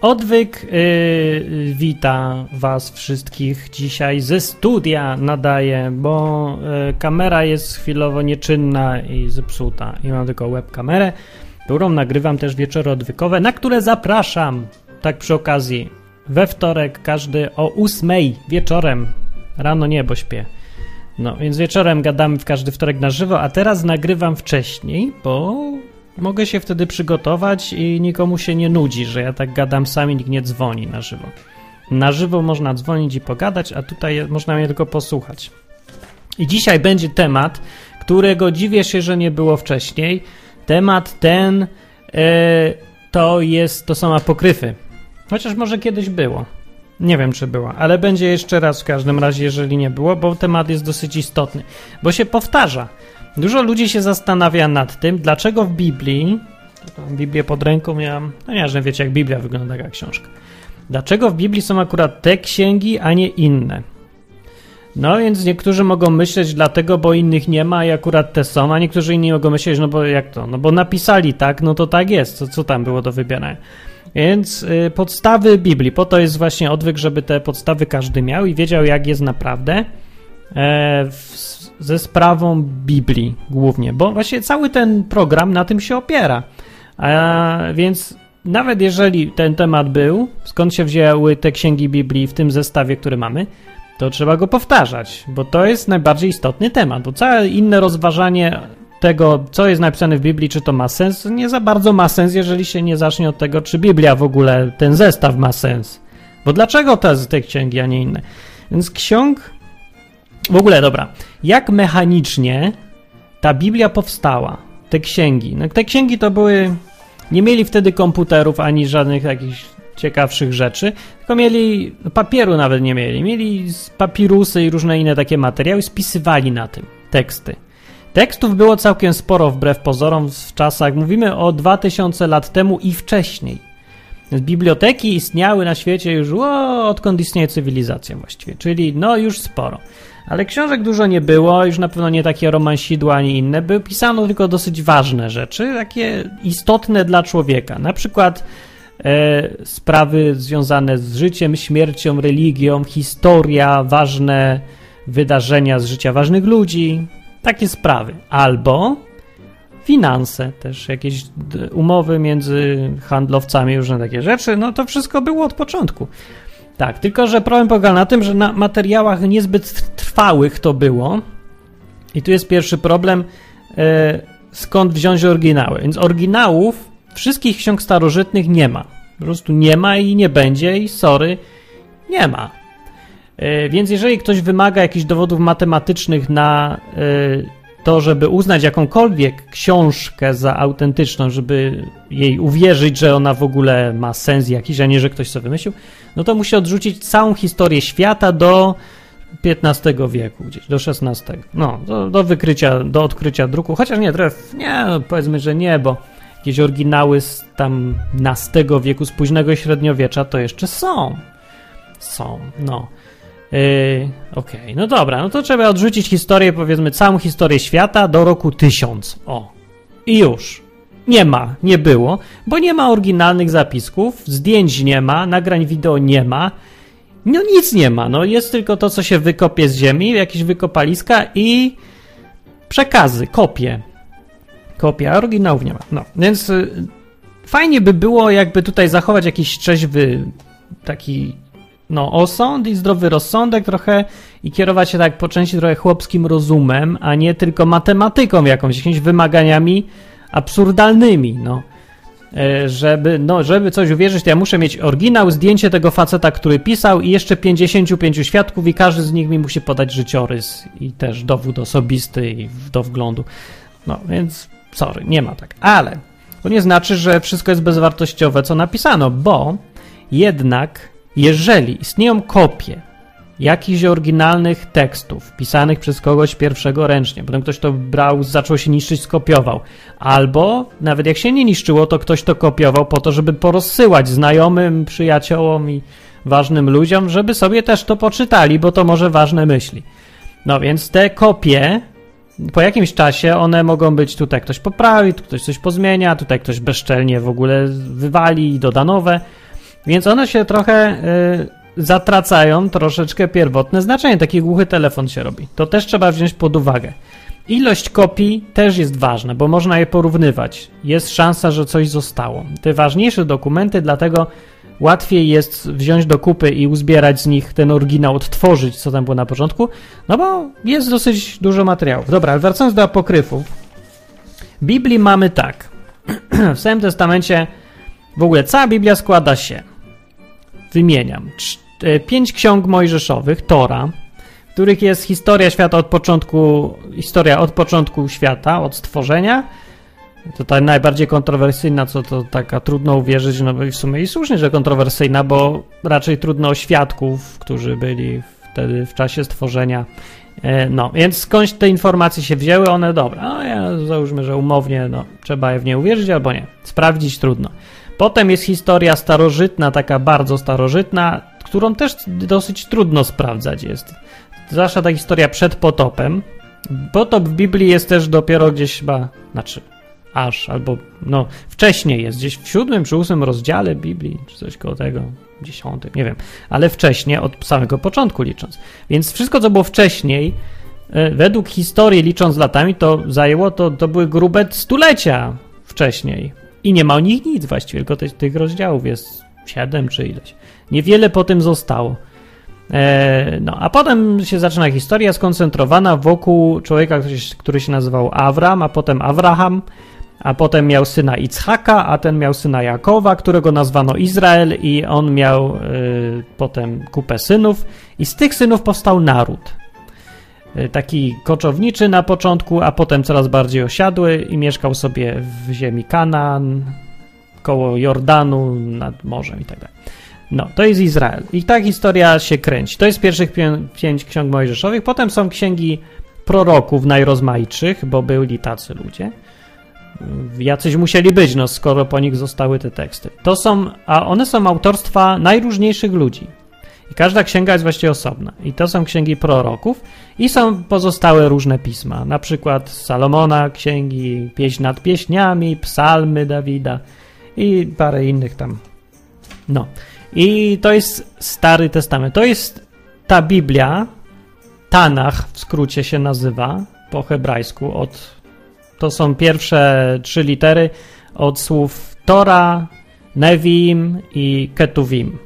Odwyk yy, wita Was wszystkich dzisiaj ze studia nadaje, bo yy, kamera jest chwilowo nieczynna i zepsuta. I mam tylko webkamerę, którą nagrywam też wieczory odwykowe, na które zapraszam, tak przy okazji, we wtorek każdy o ósmej wieczorem, rano nie, bo śpię. No, więc wieczorem gadamy w każdy wtorek na żywo, a teraz nagrywam wcześniej, bo mogę się wtedy przygotować i nikomu się nie nudzi, że ja tak gadam sami, nikt nie dzwoni na żywo. Na żywo można dzwonić i pogadać, a tutaj można mnie tylko posłuchać. I dzisiaj będzie temat, którego dziwię się, że nie było wcześniej. Temat ten e, to jest, to są apokryfy. Chociaż może kiedyś było. Nie wiem, czy było, ale będzie jeszcze raz w każdym razie, jeżeli nie było, bo temat jest dosyć istotny, bo się powtarza. Dużo ludzi się zastanawia nad tym, dlaczego w Biblii, Biblię pod ręką miałem, no nie, że wiecie, jak Biblia wygląda, jak książka. Dlaczego w Biblii są akurat te księgi, a nie inne? No więc niektórzy mogą myśleć dlatego, bo innych nie ma i akurat te są, a niektórzy inni mogą myśleć, no bo jak to? No bo napisali tak, no to tak jest, co, co tam było do wybierania. Więc y, podstawy Biblii, po to jest właśnie odwyk, żeby te podstawy każdy miał i wiedział, jak jest naprawdę e, w, ze sprawą Biblii głównie, bo właśnie cały ten program na tym się opiera. A więc nawet jeżeli ten temat był, skąd się wzięły te księgi Biblii w tym zestawie, który mamy, to trzeba go powtarzać, bo to jest najbardziej istotny temat, bo całe inne rozważanie tego, co jest napisane w Biblii, czy to ma sens, nie za bardzo ma sens, jeżeli się nie zacznie od tego, czy Biblia w ogóle, ten zestaw ma sens. Bo dlaczego te, te księgi, a nie inne? Więc ksiąg. W ogóle, dobra. Jak mechanicznie ta Biblia powstała? Te księgi. No, te księgi to były. Nie mieli wtedy komputerów ani żadnych jakichś ciekawszych rzeczy, tylko mieli. Papieru nawet nie mieli. Mieli papirusy i różne inne takie materiały, spisywali na tym teksty. Tekstów było całkiem sporo wbrew pozorom w czasach, mówimy o 2000 lat temu i wcześniej. Biblioteki istniały na świecie już o, odkąd istnieje cywilizacja właściwie, czyli no już sporo. Ale książek dużo nie było, już na pewno nie takie romansidła ani inne. By pisano tylko dosyć ważne rzeczy, takie istotne dla człowieka. Na przykład e, sprawy związane z życiem, śmiercią, religią, historia, ważne wydarzenia z życia ważnych ludzi, takie sprawy. Albo finanse, też jakieś umowy między handlowcami, różne takie rzeczy. No to wszystko było od początku. Tak, tylko że problem polega na tym, że na materiałach niezbyt trwałych to było. I tu jest pierwszy problem, e, skąd wziąć oryginały. Więc oryginałów wszystkich ksiąg starożytnych nie ma. Po prostu nie ma i nie będzie i sorry, nie ma. E, więc jeżeli ktoś wymaga jakichś dowodów matematycznych na e, to, żeby uznać jakąkolwiek książkę za autentyczną, żeby jej uwierzyć, że ona w ogóle ma sens jakiś, a nie, że ktoś sobie wymyślił, no to musi odrzucić całą historię świata do XV wieku, gdzieś do XVI. No, do, do wykrycia, do odkrycia druku. Chociaż nie, tref, nie, powiedzmy, że nie, bo jakieś oryginały z tam XV wieku, z późnego średniowiecza to jeszcze są. Są, no. Yy, Okej, okay. no dobra, no to trzeba odrzucić historię, powiedzmy, całą historię świata do roku 1000. O. I już. Nie ma, nie było, bo nie ma oryginalnych zapisków, zdjęć nie ma, nagrań wideo nie ma. No nic nie ma, no jest tylko to, co się wykopie z ziemi, jakieś wykopaliska i przekazy, kopie. Kopia, oryginałów nie ma. No, więc y, fajnie by było, jakby tutaj zachować jakiś trzeźwy taki no, osąd i zdrowy rozsądek trochę i kierować się tak po części trochę chłopskim rozumem, a nie tylko matematyką jakąś, jakimiś wymaganiami absurdalnymi, no. E, żeby, no, żeby coś uwierzyć, to ja muszę mieć oryginał, zdjęcie tego faceta, który pisał i jeszcze 55 świadków i każdy z nich mi musi podać życiorys i też dowód osobisty i do wglądu. No, więc sorry, nie ma tak. Ale to nie znaczy, że wszystko jest bezwartościowe, co napisano, bo jednak jeżeli istnieją kopie jakichś oryginalnych tekstów pisanych przez kogoś pierwszego ręcznie, potem ktoś to brał, zaczął się niszczyć, skopiował, albo nawet jak się nie niszczyło, to ktoś to kopiował po to, żeby porozsyłać znajomym, przyjaciołom i ważnym ludziom, żeby sobie też to poczytali, bo to może ważne myśli. No więc te kopie po jakimś czasie one mogą być tutaj ktoś poprawi, tu ktoś coś pozmienia, tutaj ktoś bezczelnie w ogóle wywali i doda nowe. Więc one się trochę y, zatracają troszeczkę pierwotne znaczenie. Taki głuchy telefon się robi. To też trzeba wziąć pod uwagę. Ilość kopii też jest ważna, bo można je porównywać. Jest szansa, że coś zostało. Te ważniejsze dokumenty, dlatego łatwiej jest wziąć do kupy i uzbierać z nich ten oryginał, odtworzyć, co tam było na początku, no bo jest dosyć dużo materiałów. Dobra, ale wracając do apokryfów. Biblii mamy tak. w Starym Testamencie w ogóle cała Biblia składa się, wymieniam, e, pięć ksiąg mojżeszowych, Tora, w których jest historia świata od początku, historia od początku świata, od stworzenia, to ta najbardziej kontrowersyjna, co to taka trudno uwierzyć, no i w sumie i słusznie, że kontrowersyjna, bo raczej trudno świadków, którzy byli wtedy w czasie stworzenia. E, no, więc skądś te informacje się wzięły, one dobra, no ja załóżmy, że umownie, no, trzeba je w nie uwierzyć albo nie. Sprawdzić trudno. Potem jest historia starożytna, taka bardzo starożytna, którą też dosyć trudno sprawdzać jest. Zwłaszcza ta historia przed potopem. Potop w Biblii jest też dopiero gdzieś chyba, znaczy aż, albo no wcześniej jest, gdzieś w siódmym czy ósmym rozdziale Biblii, czy coś koło tego, dziesiątym, nie wiem, ale wcześniej, od samego początku licząc. Więc wszystko, co było wcześniej, e, według historii licząc latami, to zajęło, to, to były grube stulecia wcześniej. I nie ma o nich nic właściwie, tylko tych, tych rozdziałów jest siedem czy ileś. Niewiele po tym zostało. E, no, a potem się zaczyna historia skoncentrowana wokół człowieka, który się, który się nazywał Avram, a potem Abraham, a potem miał syna Ichaka, a ten miał syna Jakowa, którego nazwano Izrael i on miał y, potem kupę synów i z tych synów powstał naród. Y, taki koczowniczy na początku, a potem coraz bardziej osiadły i mieszkał sobie w ziemi Kanaan, koło Jordanu, nad morzem i tak. No, to jest Izrael. I ta historia się kręci. To jest pierwszych pięć ksiąg mojżeszowych. Potem są księgi proroków najrozmaitszych, bo byli tacy ludzie jacyś musieli być, no skoro po nich zostały te teksty. To są, a one są autorstwa najróżniejszych ludzi. I każda księga jest właściwie osobna. I to są księgi proroków i są pozostałe różne pisma. Na przykład Salomona, księgi Pieśń nad pieśniami, psalmy Dawida i parę innych tam. No. I to jest Stary Testament. To jest ta Biblia, Tanach w skrócie się nazywa po hebrajsku od to są pierwsze trzy litery od słów Tora, Nevim i Ketuvim.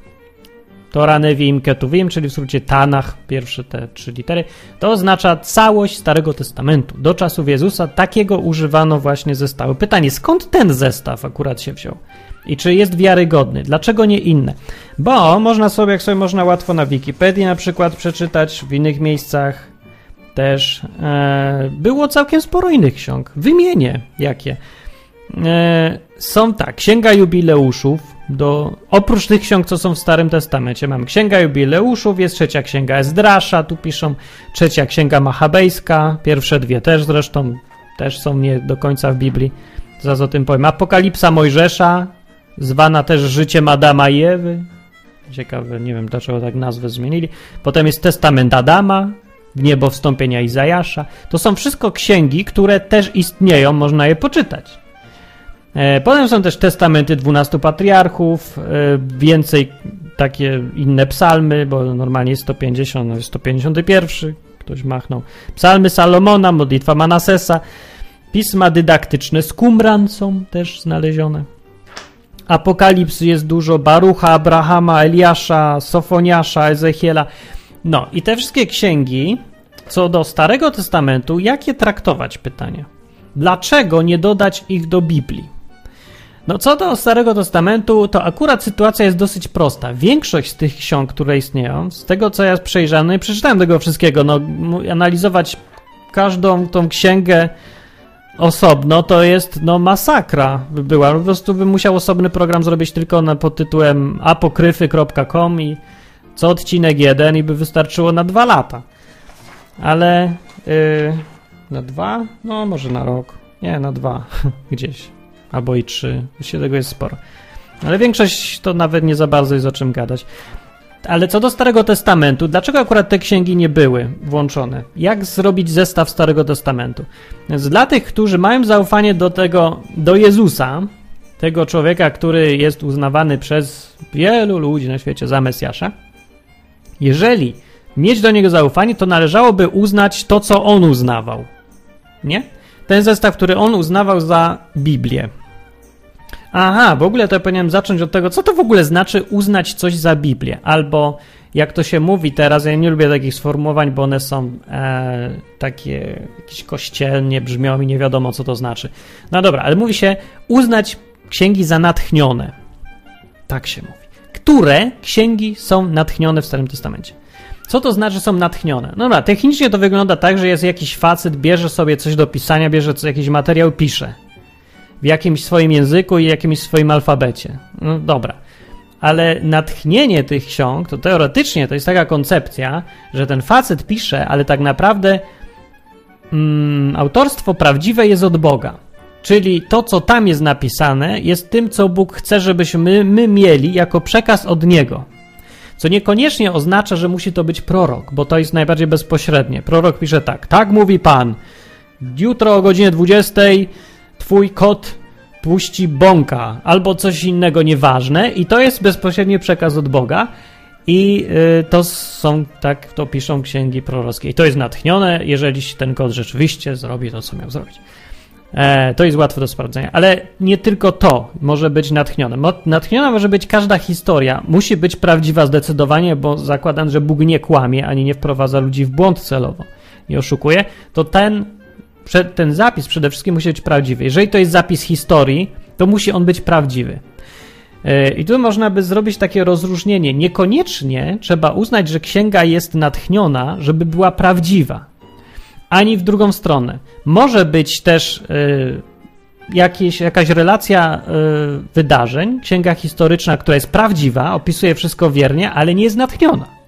Tora, Nevim, Ketuvim, czyli w skrócie Tanach, pierwsze te trzy litery, to oznacza całość Starego Testamentu. Do czasów Jezusa takiego używano właśnie zestawu. Pytanie, skąd ten zestaw akurat się wziął? I czy jest wiarygodny? Dlaczego nie inne? Bo można sobie, jak sobie można łatwo na Wikipedii na przykład przeczytać, w innych miejscach też e, było całkiem sporo innych ksiąg. Wymienię jakie. E, są tak, Księga Jubileuszów, do, oprócz tych ksiąg, co są w Starym Testamencie, mamy Księga Jubileuszów, jest trzecia Księga Ezdrasza, tu piszą, trzecia Księga Machabejska, pierwsze dwie też zresztą, też są nie do końca w Biblii, zaraz o tym powiem. Apokalipsa Mojżesza, zwana też Życiem Adama i Ewy, ciekawe, nie wiem dlaczego tak nazwę zmienili. Potem jest Testament Adama, w niebo wstąpienia Izajasza. To są wszystko księgi, które też istnieją, można je poczytać. E, potem są też testamenty 12 patriarchów, e, więcej takie inne psalmy, bo normalnie jest 150, no jest 151, ktoś machnął. Psalmy Salomona, modlitwa Manasesa, pisma dydaktyczne z Qumran są też znalezione. Apokalips jest dużo, Barucha, Abrahama, Eliasza, Sofoniasza, Ezechiela. No i te wszystkie księgi, co do Starego Testamentu, jak je traktować? Pytanie. Dlaczego nie dodać ich do Biblii? No co do Starego Testamentu, to akurat sytuacja jest dosyć prosta. Większość z tych ksiąg, które istnieją, z tego co ja przejrzałem, no i przeczytałem tego wszystkiego, no analizować każdą tą księgę osobno, to jest no masakra by była. Po prostu bym musiał osobny program zrobić tylko na, pod tytułem apokryfy.com i co odcinek jeden i by wystarczyło na dwa lata. Ale yy, na dwa? No może na rok. Nie, na dwa gdzieś. Albo i trzy. Właściwie tego jest sporo. Ale większość to nawet nie za bardzo jest o czym gadać. ale co do Starego Testamentu, dlaczego akurat te księgi nie były włączone? Jak zrobić zestaw Starego Testamentu? Więc dla tych, którzy mają zaufanie do tego, do Jezusa, tego człowieka, który jest uznawany przez wielu ludzi na świecie za Mesjasza, jeżeli mieć do niego zaufanie, to należałoby uznać to, co on uznawał. Nie? Ten zestaw, który on uznawał za Biblię. Aha, w ogóle to ja powinienem zacząć od tego, co to w ogóle znaczy uznać coś za Biblię, albo jak to się mówi teraz, ja nie lubię takich sformułowań, bo one są e, takie jakieś kościelnie brzmią i nie wiadomo, co to znaczy. No dobra, ale mówi się uznać księgi za natchnione. Tak się mówi. Które księgi są natchnione w Starym Testamencie? Co to znaczy, są natchnione? No dobra, technicznie to wygląda tak, że jest jakiś facet, bierze sobie coś do pisania, bierze jakiś materiał, pisze w jakimś swoim języku i jakimś swoim alfabecie. No dobra. Ale natchnienie tych ksiąg, to teoretycznie to jest taka koncepcja, że ten facet pisze, ale tak naprawdę mm, autorstwo prawdziwe jest od Boga. Czyli to, co tam jest napisane, jest tym, co Bóg chce, żebyśmy my mieli jako przekaz od Niego. Co niekoniecznie oznacza, że musi to być prorok, bo to jest najbardziej bezpośrednie. Prorok pisze tak: Tak mówi Pan. Jutro o godzinie 20 twój kot puści bąka albo coś innego nieważne i to jest bezpośredni przekaz od Boga i y, to są, tak to piszą księgi prorockie. I to jest natchnione, jeżeli ten kot rzeczywiście zrobi to, co miał zrobić. E, to jest łatwe do sprawdzenia, ale nie tylko to może być natchnione. Natchniona może być każda historia. Musi być prawdziwa zdecydowanie, bo zakładam, że Bóg nie kłamie ani nie wprowadza ludzi w błąd celowo, nie oszukuje. To ten ten zapis przede wszystkim musi być prawdziwy. Jeżeli to jest zapis historii, to musi on być prawdziwy. E, I tu można by zrobić takie rozróżnienie. Niekoniecznie trzeba uznać, że księga jest natchniona, żeby była prawdziwa. Ani w drugą stronę. Może być też y, jakieś, jakaś relacja y, wydarzeń, księga historyczna, która jest prawdziwa, opisuje wszystko wiernie, ale nie jest natchniona.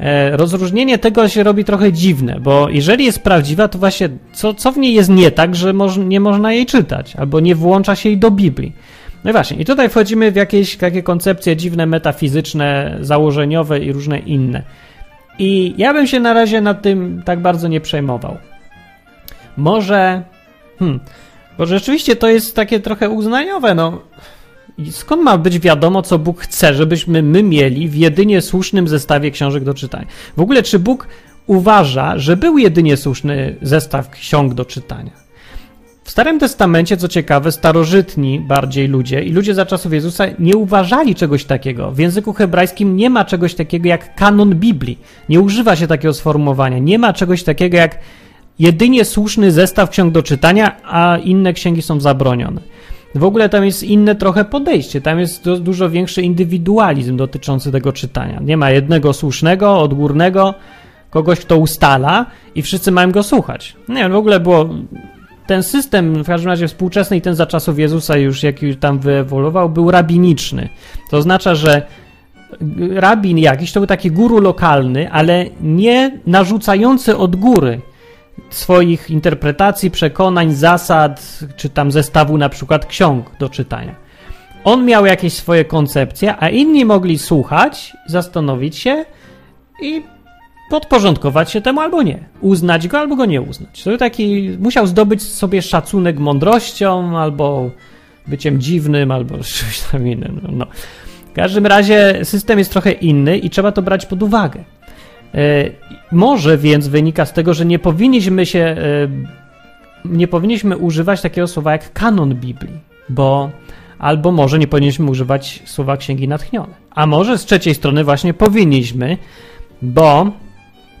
E, rozróżnienie tego się robi trochę dziwne, bo jeżeli jest prawdziwa, to właśnie co, co w niej jest nie tak, że moż, nie można jej czytać, albo nie włącza się jej do Biblii. No i właśnie, i tutaj wchodzimy w jakieś takie koncepcje dziwne, metafizyczne, założeniowe i różne inne. I ja bym się na razie nad tym tak bardzo nie przejmował. Może. Hmm, bo rzeczywiście to jest takie trochę uznaniowe, no. Skąd ma być wiadomo, co Bóg chce, żebyśmy my mieli w jedynie słusznym zestawie książek do czytania? W ogóle, czy Bóg uważa, że był jedynie słuszny zestaw ksiąg do czytania? W Starym Testamencie, co ciekawe, starożytni bardziej ludzie i ludzie za czasów Jezusa nie uważali czegoś takiego. W języku hebrajskim nie ma czegoś takiego jak kanon Biblii. Nie używa się takiego sformułowania. Nie ma czegoś takiego jak jedynie słuszny zestaw ksiąg do czytania, a inne księgi są zabronione. W ogóle tam jest inne trochę podejście, tam jest dużo większy indywidualizm dotyczący tego czytania. Nie ma jednego słusznego, odgórnego, kogoś, kto ustala i wszyscy mają go słuchać. Nie wiem, w ogóle było ten system, w każdym razie współczesny i ten za czasów Jezusa już jaki tam wyewoluował, był rabiniczny. To oznacza, że rabin jakiś to był taki guru lokalny, ale nie narzucający od góry swoich interpretacji, przekonań, zasad, czy tam zestawu na przykład ksiąg do czytania. On miał jakieś swoje koncepcje, a inni mogli słuchać, zastanowić się i podporządkować się temu albo nie. Uznać go albo go nie uznać. To taki musiał zdobyć sobie szacunek mądrością albo byciem dziwnym albo czymś tam innym. No. W każdym razie system jest trochę inny i trzeba to brać pod uwagę. E, może więc wynika z tego, że nie powinniśmy się, e, nie powinniśmy używać takiego słowa jak kanon Biblii, bo albo może nie powinniśmy używać słowa księgi natchnione. A może z trzeciej strony właśnie powinniśmy, bo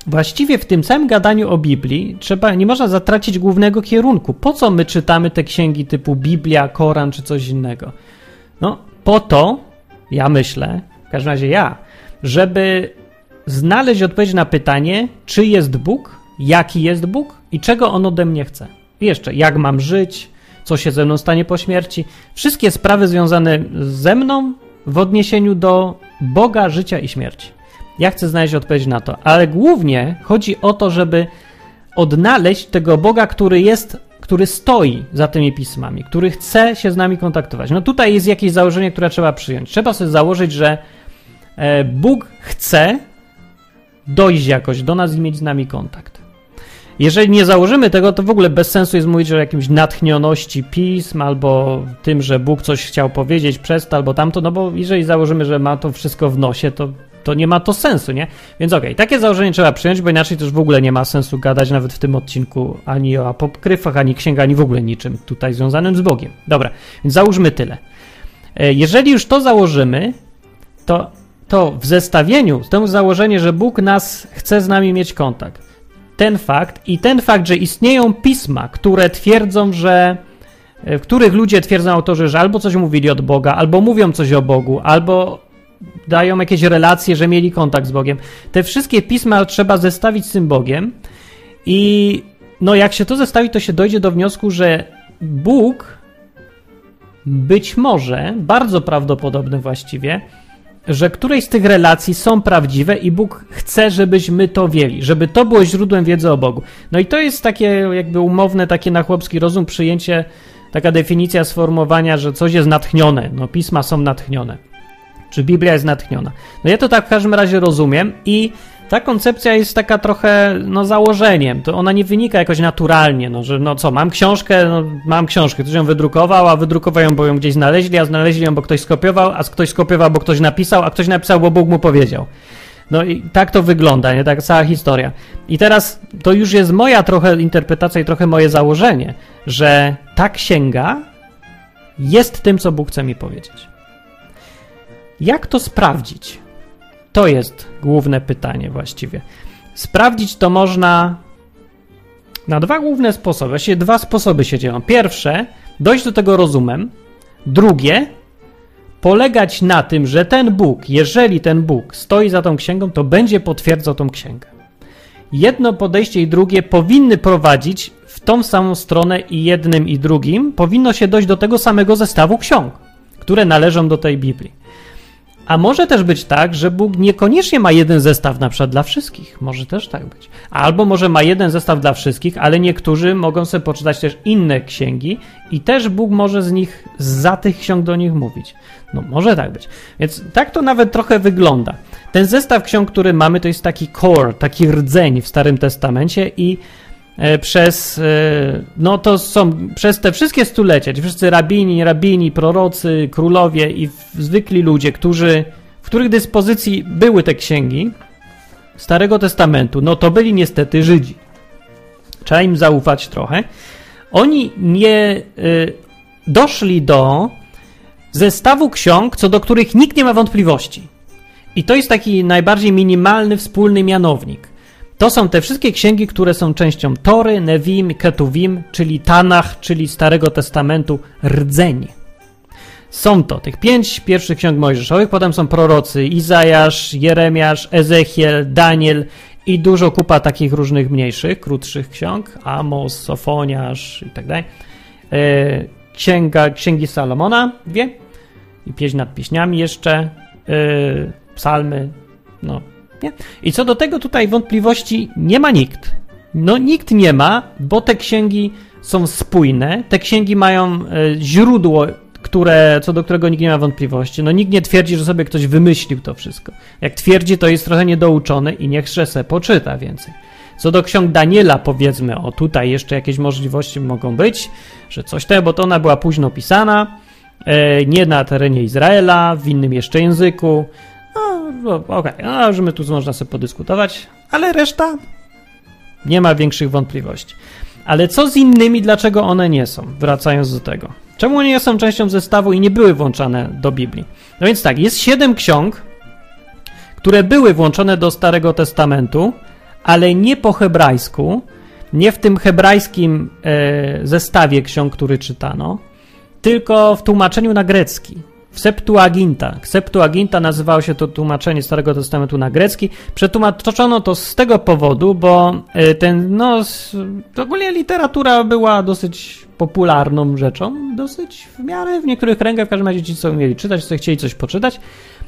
właściwie w tym całym gadaniu o Biblii trzeba, nie można zatracić głównego kierunku. Po co my czytamy te księgi typu Biblia, Koran czy coś innego? No, po to, ja myślę, w każdym razie ja, żeby znaleźć odpowiedź na pytanie, czy jest Bóg, jaki jest Bóg i czego on ode mnie chce. Jeszcze, jak mam żyć, co się ze mną stanie po śmierci. Wszystkie sprawy związane ze mną w odniesieniu do Boga, życia i śmierci. Ja chcę znaleźć odpowiedź na to, ale głównie chodzi o to, żeby odnaleźć tego Boga, który jest, który stoi za tymi pismami, który chce się z nami kontaktować. No tutaj jest jakieś założenie, które trzeba przyjąć. Trzeba sobie założyć, że e, Bóg chce dojść jakoś do nas i mieć z nami kontakt. Jeżeli nie założymy tego, to w ogóle bez sensu jest mówić o jakimś natchnioności pism albo tym, że Bóg coś chciał powiedzieć przez to albo tamto, no bo jeżeli założymy, że ma to wszystko w nosie, to, to nie ma to sensu, nie? Więc okej, okay, takie założenie trzeba przyjąć, bo inaczej też w ogóle nie ma sensu gadać nawet w tym odcinku ani o apokryfach, ani księgach, ani w ogóle niczym tutaj związanym z Bogiem. Dobra, więc załóżmy tyle. E, jeżeli już to założymy, to, to w zestawieniu z tym założeniem, że Bóg nas chce z nami mieć kontakt, ten fakt i ten fakt, że istnieją pisma, które twierdzą, że e, w których ludzie twierdzą autorzy, że albo coś mówili od Boga, albo mówią coś o Bogu, albo dają jakieś relacje, że mieli kontakt z Bogiem. Te wszystkie pisma trzeba zestawić z tym Bogiem i no jak się to zestawi, to się dojdzie do wniosku, że Bóg być może, bardzo prawdopodobne właściwie, że któreś z tych relacji są prawdziwe i Bóg chce, żebyśmy to wiedzieli, żeby to było źródłem wiedzy o Bogu. No i to jest takie jakby umowne, takie na chłopski rozum przyjęcie, taka definicja sformułowania, że coś jest natchnione, no pisma są natchnione, czy Biblia jest natchniona. No ja to tak w każdym razie rozumiem i ta koncepcja jest taka trochę, no, założeniem. To ona nie wynika jakoś naturalnie, no, że no co, mam książkę, no, mam książkę, ktoś ją wydrukował, a wydrukował ją, bo ją gdzieś znaleźli, a znaleźli ją, bo ktoś skopiował, a ktoś skopiował, bo ktoś napisał, a ktoś napisał, bo Bóg mu powiedział. No i tak to wygląda, nie? Tak cała historia. I teraz to już jest moja trochę interpretacja i trochę moje założenie, że ta księga jest tym, co Bóg chce mi powiedzieć. Jak to sprawdzić? To jest główne pytanie właściwie. Sprawdzić to można na dwa główne sposoby. Właściwie dwa sposoby się dzieją. Pierwsze, dojść do tego rozumem. Drugie, polegać na tym, że ten Bóg, jeżeli ten Bóg stoi za tą księgą, to będzie potwierdzał tą księgę. Jedno podejście i drugie powinny prowadzić w tą samą stronę i jednym i drugim powinno się dojść do tego samego zestawu ksiąg, które należą do tej Biblii. A może też być tak, że Bóg niekoniecznie ma jeden zestaw na przykład dla wszystkich. Może też tak być. Albo może ma jeden zestaw dla wszystkich, ale niektórzy mogą sobie poczytać też inne księgi i też Bóg może z nich, za tych ksiąg do nich mówić. No może tak być. Więc tak to nawet trochę wygląda. Ten zestaw ksiąg, który mamy, to jest taki core, taki rdzeń w Starym Testamencie i przez, e, no to są, przez te wszystkie stulecia, ci wszyscy rabini, rabini, prorocy, królowie i zwykli ludzie, którzy, w których dyspozycji były te księgi Starego Testamentu, no to byli niestety Żydzi. Trzeba im zaufać trochę. Oni nie y, doszli do zestawu ksiąg, co do których nikt nie ma wątpliwości. I to jest taki najbardziej minimalny wspólny mianownik. To są te wszystkie księgi, które są częścią Tory, Nevim, Ketuvim, czyli Tanach, czyli Starego Testamentu, rdzeń. Są to tych pięć pierwszych ksiąg mojżeszowych, potem są prorocy Izajasz, Jeremiasz, Ezechiel, Daniel i dużo kupa takich różnych mniejszych, krótszych ksiąg, Amos, Sofoniasz i tak dalej. E, księga, księgi Salomona, dwie, i pieśń nad pieśniami jeszcze, e, psalmy, no nie? I co do tego tutaj wątpliwości nie ma nikt. No nikt nie ma, bo te księgi są spójne, te księgi mają e, źródło, które, co do którego nikt nie ma wątpliwości. No nikt nie twierdzi, że sobie ktoś wymyślił to wszystko. Jak twierdzi, to jest trochę niedouczony i niech se poczyta więcej. Co do ksiąg Daniela, powiedzmy, o tutaj jeszcze jakieś możliwości mogą być, że coś te, bo to ona była późno pisana, e, nie na terenie Izraela, w innym jeszcze języku, okej, okay. że my tu można sobie podyskutować, ale reszta nie ma większych wątpliwości. Ale co z innymi, dlaczego one nie są? Wracając do tego. Czemu nie są częścią zestawu i nie były włączane do Biblii? No więc tak, jest siedem ksiąg, które były włączone do Starego Testamentu, ale nie po hebrajsku, nie w tym hebrajskim e, zestawie ksiąg, który czytano, tylko w tłumaczeniu na grecki Septuaginta. Septuaginta nazywało się to tłumaczenie Starego Testamentu na grecki. Przetłumaczono to z tego powodu, bo e, ten, no, ogólnie literatura była dosyć popularną rzeczą, dosyć w miarę w niektórych kręgach, w każdym razie ci, co mieli czytać, co chcieli coś poczytać,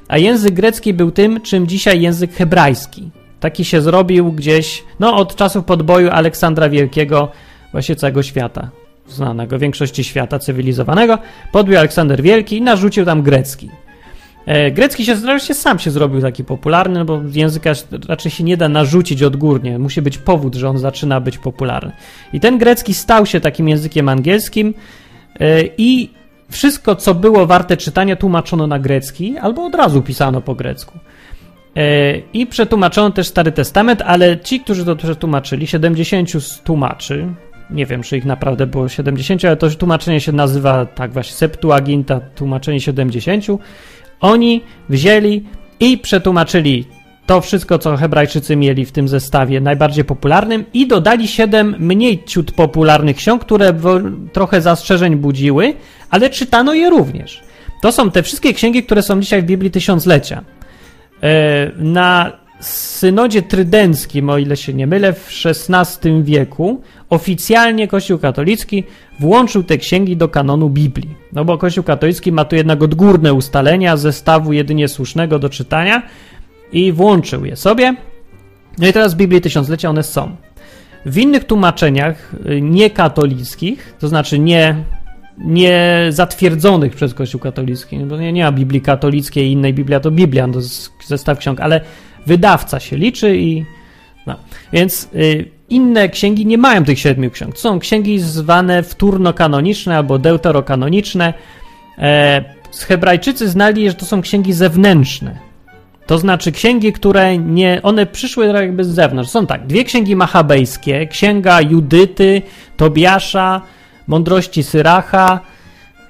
a język grecki był tym, czym dzisiaj język hebrajski. Taki się zrobił gdzieś, no, od czasów podboju Aleksandra Wielkiego, właśnie całego świata znanego większości świata cywilizowanego, podbił Aleksander Wielki i narzucił tam grecki. E, grecki się zresztą sam się zrobił taki popularny, no bo języka raczej się nie da narzucić odgórnie. Musi być powód, że on zaczyna być popularny. I ten grecki stał się takim językiem angielskim e, i wszystko, co było warte czytania, tłumaczono na grecki albo od razu pisano po grecku. E, I przetłumaczono też Stary Testament, ale ci, którzy to przetłumaczyli, 70 tłumaczy, nie wiem, czy ich naprawdę było 70, ale to tłumaczenie się nazywa tak właśnie Septuaginta, tłumaczenie 70. Oni wzięli i przetłumaczyli to wszystko, co Hebrajczycy mieli w tym zestawie najbardziej popularnym i dodali siedem mniej ciut popularnych ksiąg, które trochę zastrzeżeń budziły, ale czytano je również. To są te wszystkie księgi, które są dzisiaj w Biblii Tysiąclecia. E, na synodzie trydenckim, o ile się nie mylę, w XVI wieku oficjalnie Kościół katolicki włączył te księgi do kanonu Biblii. No bo Kościół katolicki ma tu jednak odgórne ustalenia zestawu jedynie słusznego do czytania i włączył je sobie. No i teraz w Biblii Tysiąclecia one są. W innych tłumaczeniach y, niekatolickich, to znaczy nie, nie zatwierdzonych przez Kościół katolicki, bo nie, nie ma Biblii katolickiej i innej Biblia to Biblia, to jest zestaw ksiąg, ale wydawca się liczy i no. Więc y, inne księgi nie mają tych siedmiu ksiąg. Są księgi zwane wtórno-kanoniczne albo deuterokanoniczne. E, Hebrajczycy znali, że to są księgi zewnętrzne. To znaczy księgi, które nie, one przyszły jakby z zewnątrz. Są tak, dwie księgi machabejskie, księga Judyty, Tobiasza, Mądrości Syracha.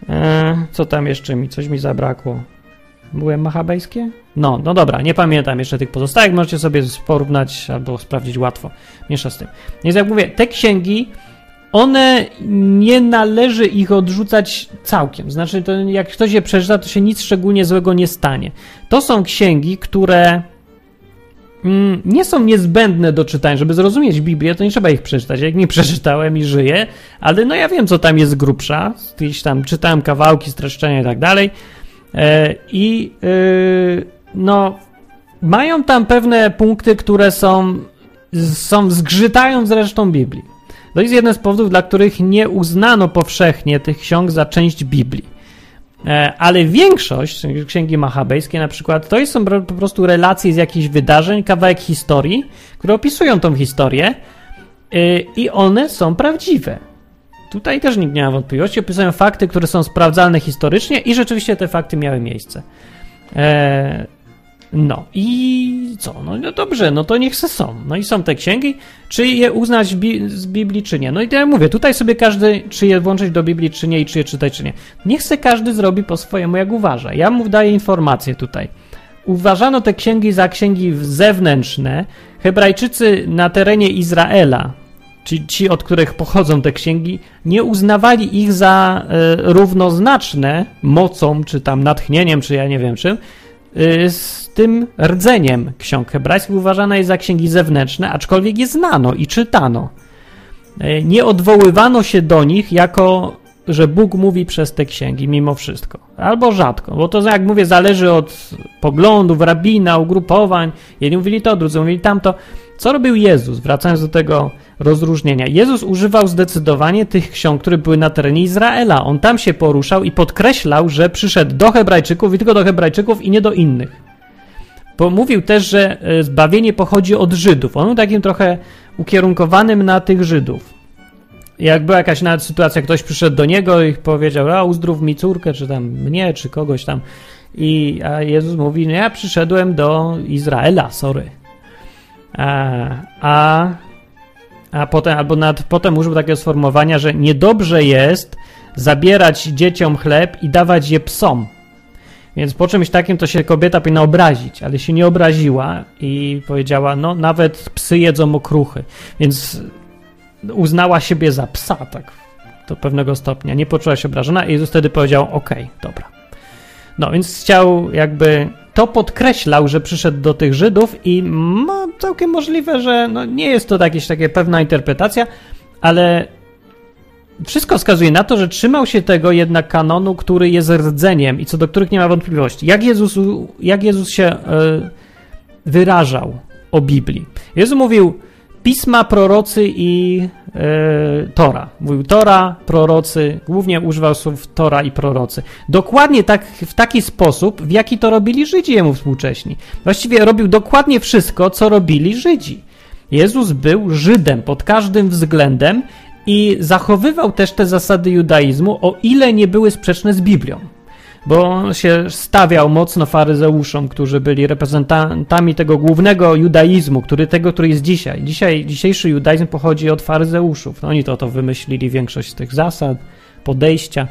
E, co tam jeszcze mi, coś mi zabrakło. Byłem machabejskie? No, no dobra, nie pamiętam jeszcze tych pozostałych, możecie sobie porównać albo sprawdzić łatwo. Miesza z tym. Więc jak mówię, te księgi, one nie należy ich odrzucać całkiem. Znaczy, to jak ktoś je przeczyta, to się nic szczególnie złego nie stanie. To są księgi, które mm, nie są niezbędne do czytania. Żeby zrozumieć Biblię, to nie trzeba ich przeczytać. Jak nie przeczytałem i żyję, ale no ja wiem, co tam jest grubsza. Gdzieś tam czytałem kawałki, streszczenia i tak dalej. E, I y, no, mają tam pewne punkty, które są, są zgrzytają z resztą Biblii. To jest jeden z powodów, dla których nie uznano powszechnie tych ksiąg za część Biblii. E, ale większość, księgi machabejskie na przykład, to są po prostu relacje z jakichś wydarzeń, kawałek historii, które opisują tą historię y, i one są prawdziwe. Tutaj też nikt nie ma wątpliwości. Opisują fakty, które są sprawdzalne historycznie i rzeczywiście te fakty miały miejsce. E, no i co? No, no, dobrze, no to niech se są. No i są te księgi, czy je uznać bi z Biblii, czy nie. No i ja mówię, tutaj sobie każdy, czy je włączyć do Biblii, czy nie, i czy je czytać, czy nie. Niech se każdy zrobi po swojemu, jak uważa. Ja mu daję informacje tutaj. Uważano te księgi za księgi zewnętrzne. Hebrajczycy na terenie Izraela, ci, ci, od których pochodzą te księgi, nie uznawali ich za e, równoznaczne mocą, czy tam natchnieniem, czy ja nie wiem czym, e, z tym rdzeniem ksiąg hebrajskich. Uważana jest za księgi zewnętrzne, aczkolwiek je znano i czytano. E, nie odwoływano się do nich jako, że Bóg mówi przez te księgi mimo wszystko. Albo rzadko, bo to jak mówię, zależy od poglądów, rabina, ugrupowań. Jedni mówili to, drudzy mówili tamto. Co robił Jezus, wracając do tego rozróżnienia? Jezus używał zdecydowanie tych ksiąg, które były na terenie Izraela. On tam się poruszał i podkreślał, że przyszedł do Hebrajczyków i tylko do Hebrajczyków i nie do innych. Bo mówił też, że e, zbawienie pochodzi od Żydów. On był takim trochę ukierunkowanym na tych Żydów. Jak była jakaś nawet sytuacja, ktoś przyszedł do niego i powiedział, a uzdrów mi córkę, czy tam mnie, czy kogoś tam. I a Jezus mówi, no ja przyszedłem do Izraela, sorry. A, a potem, albo nad, potem użył takiego sformułowania, że niedobrze jest zabierać dzieciom chleb i dawać je psom. Więc po czymś takim to się kobieta powinna obrazić, ale się nie obraziła i powiedziała, no nawet psy jedzą okruchy. Więc uznała siebie za psa, tak do pewnego stopnia. Nie poczuła się obrażona i Jezus wtedy powiedział, okej, okay, dobra. No więc chciał jakby to podkreślał, że przyszedł do tych Żydów i ma całkiem możliwe, że no nie jest to jakieś takie pewna interpretacja, ale wszystko wskazuje na to, że trzymał się tego jednak kanonu, który jest rdzeniem i co do których nie ma wątpliwości. Jak Jezus, jak Jezus się y, wyrażał o Biblii? Jezus mówił, pisma, prorocy i e, Tora. Mówił Tora, prorocy, głównie używał słów Tora i prorocy. Dokładnie tak, w taki sposób, w jaki to robili Żydzi jemu współcześni. Właściwie robił dokładnie wszystko, co robili Żydzi. Jezus był Żydem pod każdym względem i zachowywał też te zasady judaizmu, o ile nie były sprzeczne z Biblią bo się stawiał mocno faryzeuszom, którzy byli reprezentantami tego głównego judaizmu, który tego, który jest dzisiaj. dzisiaj dzisiejszy judaizm pochodzi od faryzeuszów. Oni to, to wymyślili większość z tych zasad, podejścia.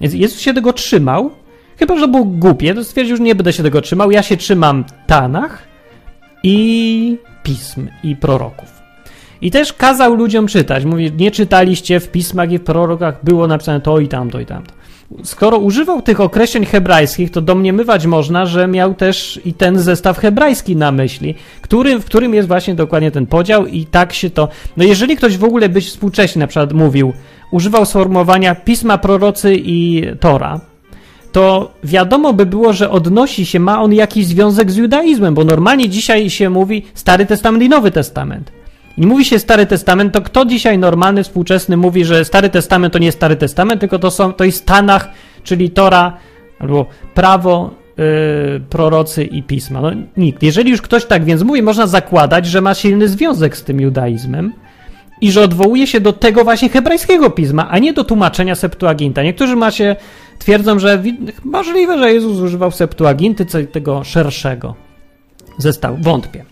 Więc Jezus się tego trzymał, chyba, że był głupie, to stwierdził, że nie będę się tego trzymał. Ja się trzymam Tanach i pism i proroków. I też kazał ludziom czytać. Mówi, nie czytaliście w pismach i w prorokach było napisane to i tamto i tamto skoro używał tych określeń hebrajskich, to domniemywać można, że miał też i ten zestaw hebrajski na myśli, który, w którym jest właśnie dokładnie ten podział i tak się to... No jeżeli ktoś w ogóle być współcześnie na przykład mówił, używał sformułowania pisma prorocy i Tora, to wiadomo by było, że odnosi się, ma on jakiś związek z judaizmem, bo normalnie dzisiaj się mówi Stary Testament i Nowy Testament. I mówi się Stary Testament, to kto dzisiaj normalny, współczesny mówi, że Stary Testament to nie Stary Testament, tylko to, są, to jest Tanach, czyli Tora, albo prawo, yy, prorocy i pisma. No nikt. Jeżeli już ktoś tak więc mówi, można zakładać, że ma silny związek z tym judaizmem i że odwołuje się do tego właśnie hebrajskiego pisma, a nie do tłumaczenia Septuaginta. Niektórzy macie twierdzą, że możliwe, że Jezus używał Septuaginty, tego szerszego zestawu. Wątpię.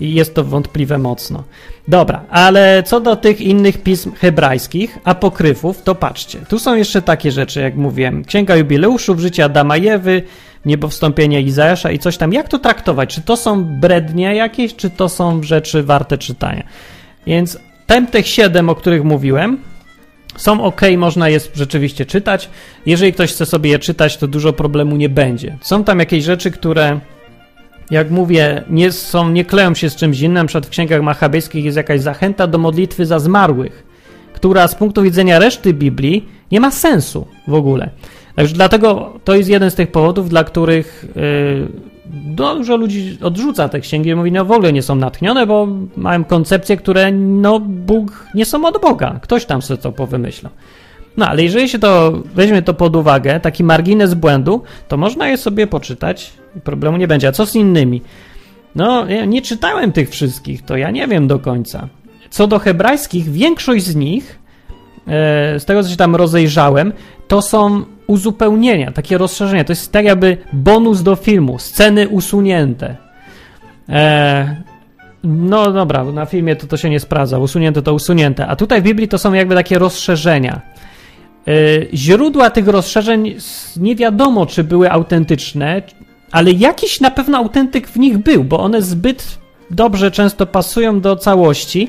I jest to wątpliwe mocno. Dobra, ale co do tych innych pism hebrajskich, apokryfów, to patrzcie. Tu są jeszcze takie rzeczy, jak mówiłem. Księga Jubileuszów, życie Adama Jewy, niebowstąpienie Izajasza i coś tam. Jak to traktować? Czy to są brednie jakieś, czy to są rzeczy warte czytania? Więc tych siedem, o których mówiłem, są ok, można je rzeczywiście czytać. Jeżeli ktoś chce sobie je czytać, to dużo problemu nie będzie. Są tam jakieś rzeczy, które jak mówię, nie, są, nie kleją się z czymś innym. Na przykład w księgach machabejskich jest jakaś zachęta do modlitwy za zmarłych, która z punktu widzenia reszty Biblii nie ma sensu w ogóle. Także dlatego to jest jeden z tych powodów, dla których yy, dużo ludzi odrzuca te księgi i mówi, no w ogóle nie są natchnione, bo mają koncepcje, które no Bóg nie są od Boga. Ktoś tam sobie to powymyślał. No ale jeżeli się to weźmie to pod uwagę, taki margines błędu, to można je sobie poczytać problemu nie będzie. A co z innymi? No, ja nie czytałem tych wszystkich, to ja nie wiem do końca. Co do hebrajskich, większość z nich, e, z tego co się tam rozejrzałem, to są uzupełnienia, takie rozszerzenia. To jest tak jakby bonus do filmu, sceny usunięte. E, no dobra, na filmie to to się nie sprawdza, usunięte to usunięte. A tutaj w Biblii to są jakby takie rozszerzenia. E, źródła tych rozszerzeń nie wiadomo, czy były autentyczne, ale jakiś na pewno autentyk w nich był, bo one zbyt dobrze często pasują do całości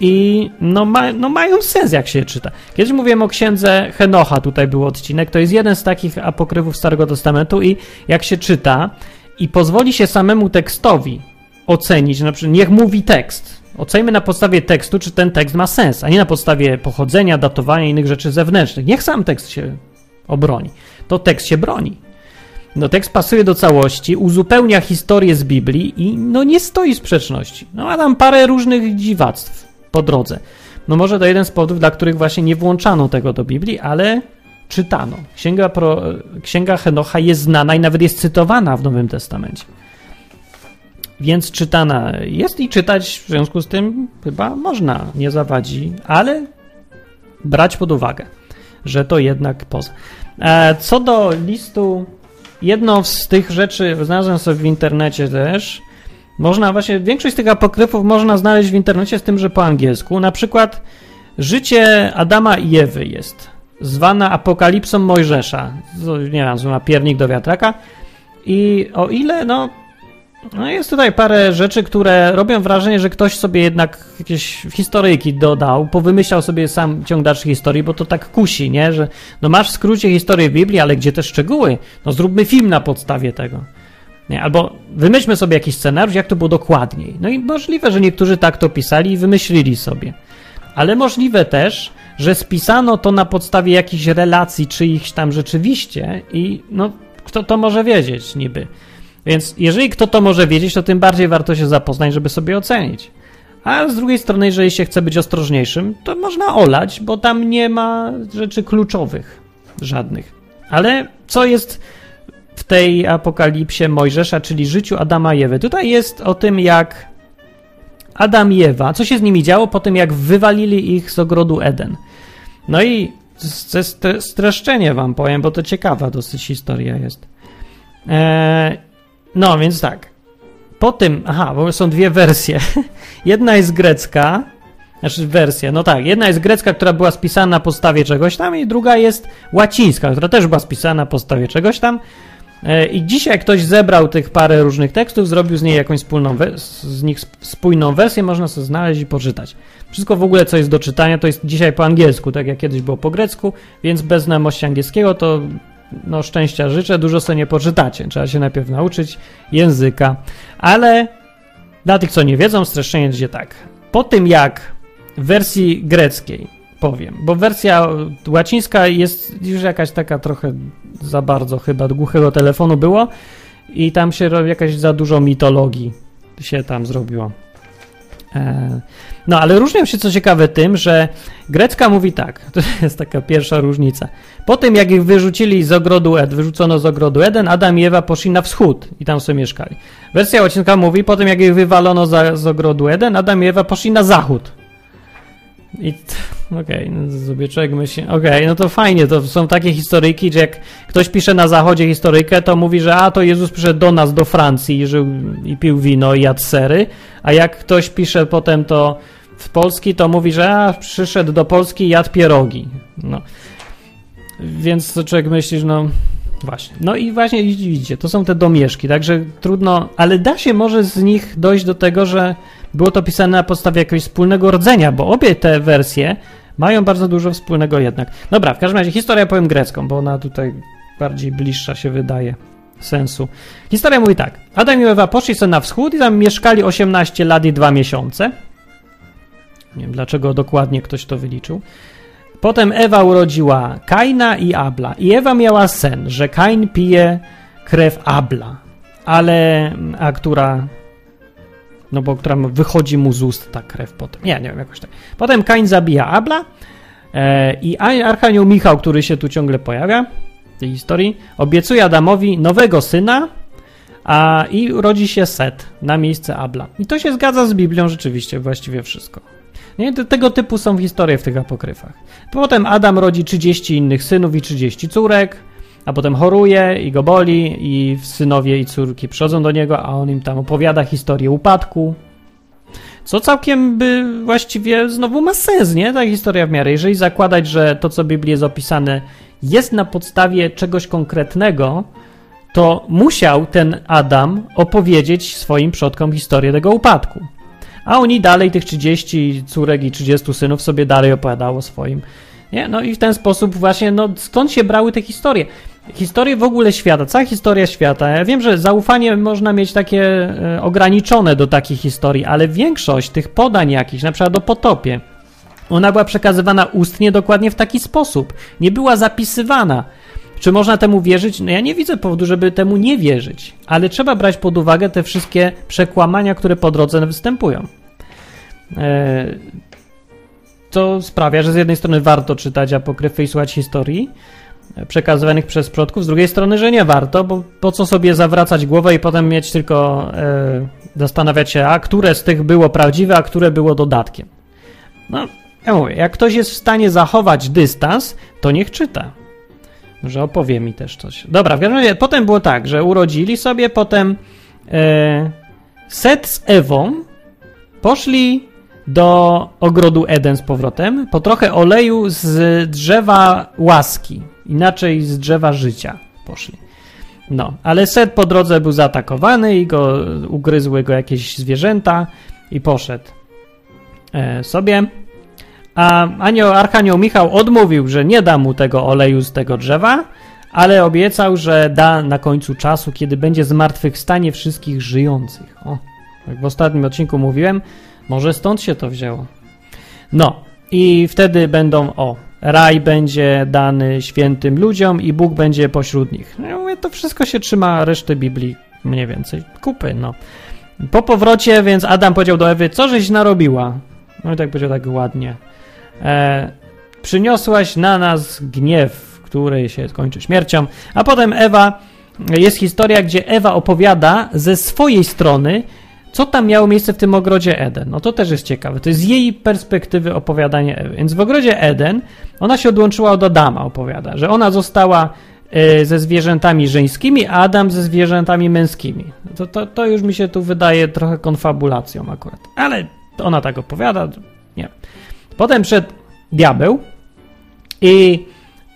i no, ma, no mają sens, jak się czyta. Kiedyś mówiłem o księdze Henocha, tutaj był odcinek, to jest jeden z takich apokryfów Starego Testamentu i jak się czyta i pozwoli się samemu tekstowi ocenić, na przykład niech mówi tekst, Oceńmy na podstawie tekstu, czy ten tekst ma sens, a nie na podstawie pochodzenia, datowania i innych rzeczy zewnętrznych. Niech sam tekst się obroni. To tekst się broni. No tekst pasuje do całości, uzupełnia historię z Biblii i no nie stoi sprzeczności. No ma tam parę różnych dziwactw po drodze. No może to jeden z powodów, dla których właśnie nie włączano tego do Biblii, ale czytano. Księga, Pro, Księga Henocha jest znana i nawet jest cytowana w Nowym Testamencie. Więc czytana jest i czytać w związku z tym chyba można, nie zawadzi, ale brać pod uwagę, że to jednak poza. E, co do listu, jedną z tych rzeczy znalazłem sobie w internecie też. Można właśnie, większość z tych apokryfów można znaleźć w internecie z tym, że po angielsku. Na przykład życie Adama i Ewy jest zwana apokalipsą Mojżesza. Nie wiem, ma piernik do wiatraka. I o ile, no, no jest tutaj parę rzeczy, które robią wrażenie, że ktoś sobie jednak jakieś historyjki dodał, powymyślał sobie sam ciąg dalszych historii, bo to tak kusi, nie? Że no masz w skrócie historię Biblii, ale gdzie te szczegóły? No zróbmy film na podstawie tego. Nie, albo wymyślmy sobie jakiś scenariusz, jak to było dokładniej. No i możliwe, że niektórzy tak to pisali i wymyślili sobie. Ale możliwe też, że spisano to na podstawie jakichś relacji czyichś tam rzeczywiście i no kto to może wiedzieć niby. Więc jeżeli kto to może wiedzieć, to tym bardziej warto się zapoznać, żeby sobie ocenić. A z drugiej strony, jeżeli się chce być ostrożniejszym, to można olać, bo tam nie ma rzeczy kluczowych żadnych. Ale co jest w tej apokalipsie Mojżesza, czyli życiu Adama i Ewy? Tutaj jest o tym, jak Adam i Ewa, co się z nimi działo po tym, jak wywalili ich z ogrodu Eden. No i streszczenie wam powiem, bo to ciekawa dosyć historia jest. Eee, no, więc tak. Po tym, aha, bo są dwie wersje. Jedna jest grecka, znaczy wersja, no tak, jedna jest grecka, która była spisana na podstawie czegoś tam i druga jest łacińska, która też była spisana na podstawie czegoś tam. E, I dzisiaj ktoś zebrał tych parę różnych tekstów, zrobił z niej jakąś wspólną z nich spójną wersję, można sobie znaleźć i poczytać. Wszystko w ogóle, co jest do czytania, to jest dzisiaj po angielsku, tak jak kiedyś było po grecku, więc bez znajomości angielskiego to no szczęścia życzę, dużo sobie nie poczytacie. Trzeba się najpierw nauczyć języka. Ale dla tych, co nie wiedzą, streszczenie będzie tak. Po tym, jak w wersji greckiej powiem, bo wersja łacińska jest już jakaś taka trochę za bardzo chyba głuchego telefonu było i tam się robi jakaś za dużo mitologii się tam zrobiło. E, no, ale różnią się co ciekawe tym, że grecka mówi tak, to jest taka pierwsza różnica. Po tym, jak ich wyrzucili z ogrodu Ed, wyrzucono z ogrodu Eden, Adam i Ewa poszli na wschód i tam sobie mieszkali. Wersja łacińska mówi, po tym, jak ich wywalono za, z ogrodu Eden, Adam i Ewa poszli na zachód. I okej, okay, no sobie człowiek myśli, okej, okay, no to fajnie, to są takie historyjki, że jak ktoś pisze na zachodzie historyjkę, to mówi, że a, to Jezus przyszedł do nas, do Francji i żył i pił wino i jadł sery, a jak ktoś pisze potem to w Polski, to mówi, że a, przyszedł do Polski i jadł pierogi. No. Więc to człowiek myśli, no właśnie. No i właśnie widzicie, to są te domieszki, także trudno, ale da się może z nich dojść do tego, że było to pisane na podstawie jakiegoś wspólnego rdzenia, bo obie te wersje mają bardzo dużo wspólnego jednak. Dobra, w każdym razie historia powiem grecką, bo ona tutaj bardziej bliższa się wydaje sensu. Historia mówi tak. Adam i Ewa poszli sobie na wschód i tam mieszkali 18 lat i 2 miesiące. Nie wiem, dlaczego dokładnie ktoś to wyliczył. Potem Ewa urodziła Kaina i Abla. I Ewa miała sen, że Kain pije krew Abla, ale a która no bo która wychodzi mu z ust ta krew potem. Nie, nie wiem, jakoś tak. Potem Kain zabija Abla e, i Archanioł Michał, który się tu ciągle pojawia w tej historii, obiecuje Adamowi nowego syna, a i urodzi się Set na miejsce Abla. I to się zgadza z Biblią rzeczywiście, właściwie wszystko. Nie? Tego typu są historie w tych apokryfach. Potem Adam rodzi 30 innych synów i 30 córek, a potem choruje i go boli i synowie i córki przychodzą do niego, a on im tam opowiada historię upadku. Co całkiem by właściwie znowu ma sens, nie? Ta historia w miarę. Jeżeli zakładać, że to, co w Biblii jest opisane, jest na podstawie czegoś konkretnego, to musiał ten Adam opowiedzieć swoim przodkom historię tego upadku. A oni dalej, tych 30 córek i 30 synów, sobie dalej opowiadało swoim. Nie? No i w ten sposób właśnie, no skąd się brały te historie? Historię w ogóle świata, cała historia świata. Ja wiem, że zaufanie można mieć takie e, ograniczone do takich historii, ale większość tych podań jakichś, na przykład o potopie, ona była przekazywana ustnie dokładnie w taki sposób. Nie była zapisywana. Czy można temu wierzyć? No ja nie widzę powodu, żeby temu nie wierzyć, ale trzeba brać pod uwagę te wszystkie przekłamania, które po drodze występują. E, to sprawia, że z jednej strony warto czytać apokryfy i słuchać historii, przekazywanych przez przodków, z drugiej strony, że nie warto, bo po co sobie zawracać głowę i potem mieć tylko e, zastanawiać się, a które z tych było prawdziwe, a które było dodatkiem. No, ja mówię, jak ktoś jest w stanie zachować dystans, to niech czyta. Może opowie mi też coś. Dobra, w każdym razie potem było tak, że urodzili sobie, potem e, Set z Ewą poszli do ogrodu Eden z powrotem, po trochę oleju z drzewa łaski, inaczej z drzewa życia poszli. No, ale Set po drodze był zaatakowany i go ugryzły go jakieś zwierzęta i poszedł e, sobie. A anioł, Archanioł Michał odmówił, że nie da mu tego oleju z tego drzewa, ale obiecał, że da na końcu czasu, kiedy będzie zmartwychwstanie wszystkich żyjących. O, jak w ostatnim odcinku mówiłem, może stąd się to wzięło. No, i wtedy będą, o, raj będzie dany świętym ludziom i Bóg będzie pośród nich. Ja mówię, to wszystko się trzyma reszty Biblii mniej więcej kupy, no. Po powrocie, więc Adam powiedział do Ewy, co żeś narobiła? No i tak powiedział tak ładnie. E, przyniosłaś na nas gniew, który się skończy śmiercią. A potem Ewa, jest historia, gdzie Ewa opowiada ze swojej strony, co tam miało miejsce w tym ogrodzie Eden. No to też jest ciekawe. To jest z jej perspektywy opowiadanie Ewy. Więc w ogrodzie Eden ona się odłączyła od Adama, opowiada, że ona została e, ze zwierzętami żeńskimi, a Adam ze zwierzętami męskimi. To, to, to już mi się tu wydaje trochę konfabulacją akurat. Ale ona tak opowiada, nie. Potem przed diabeł i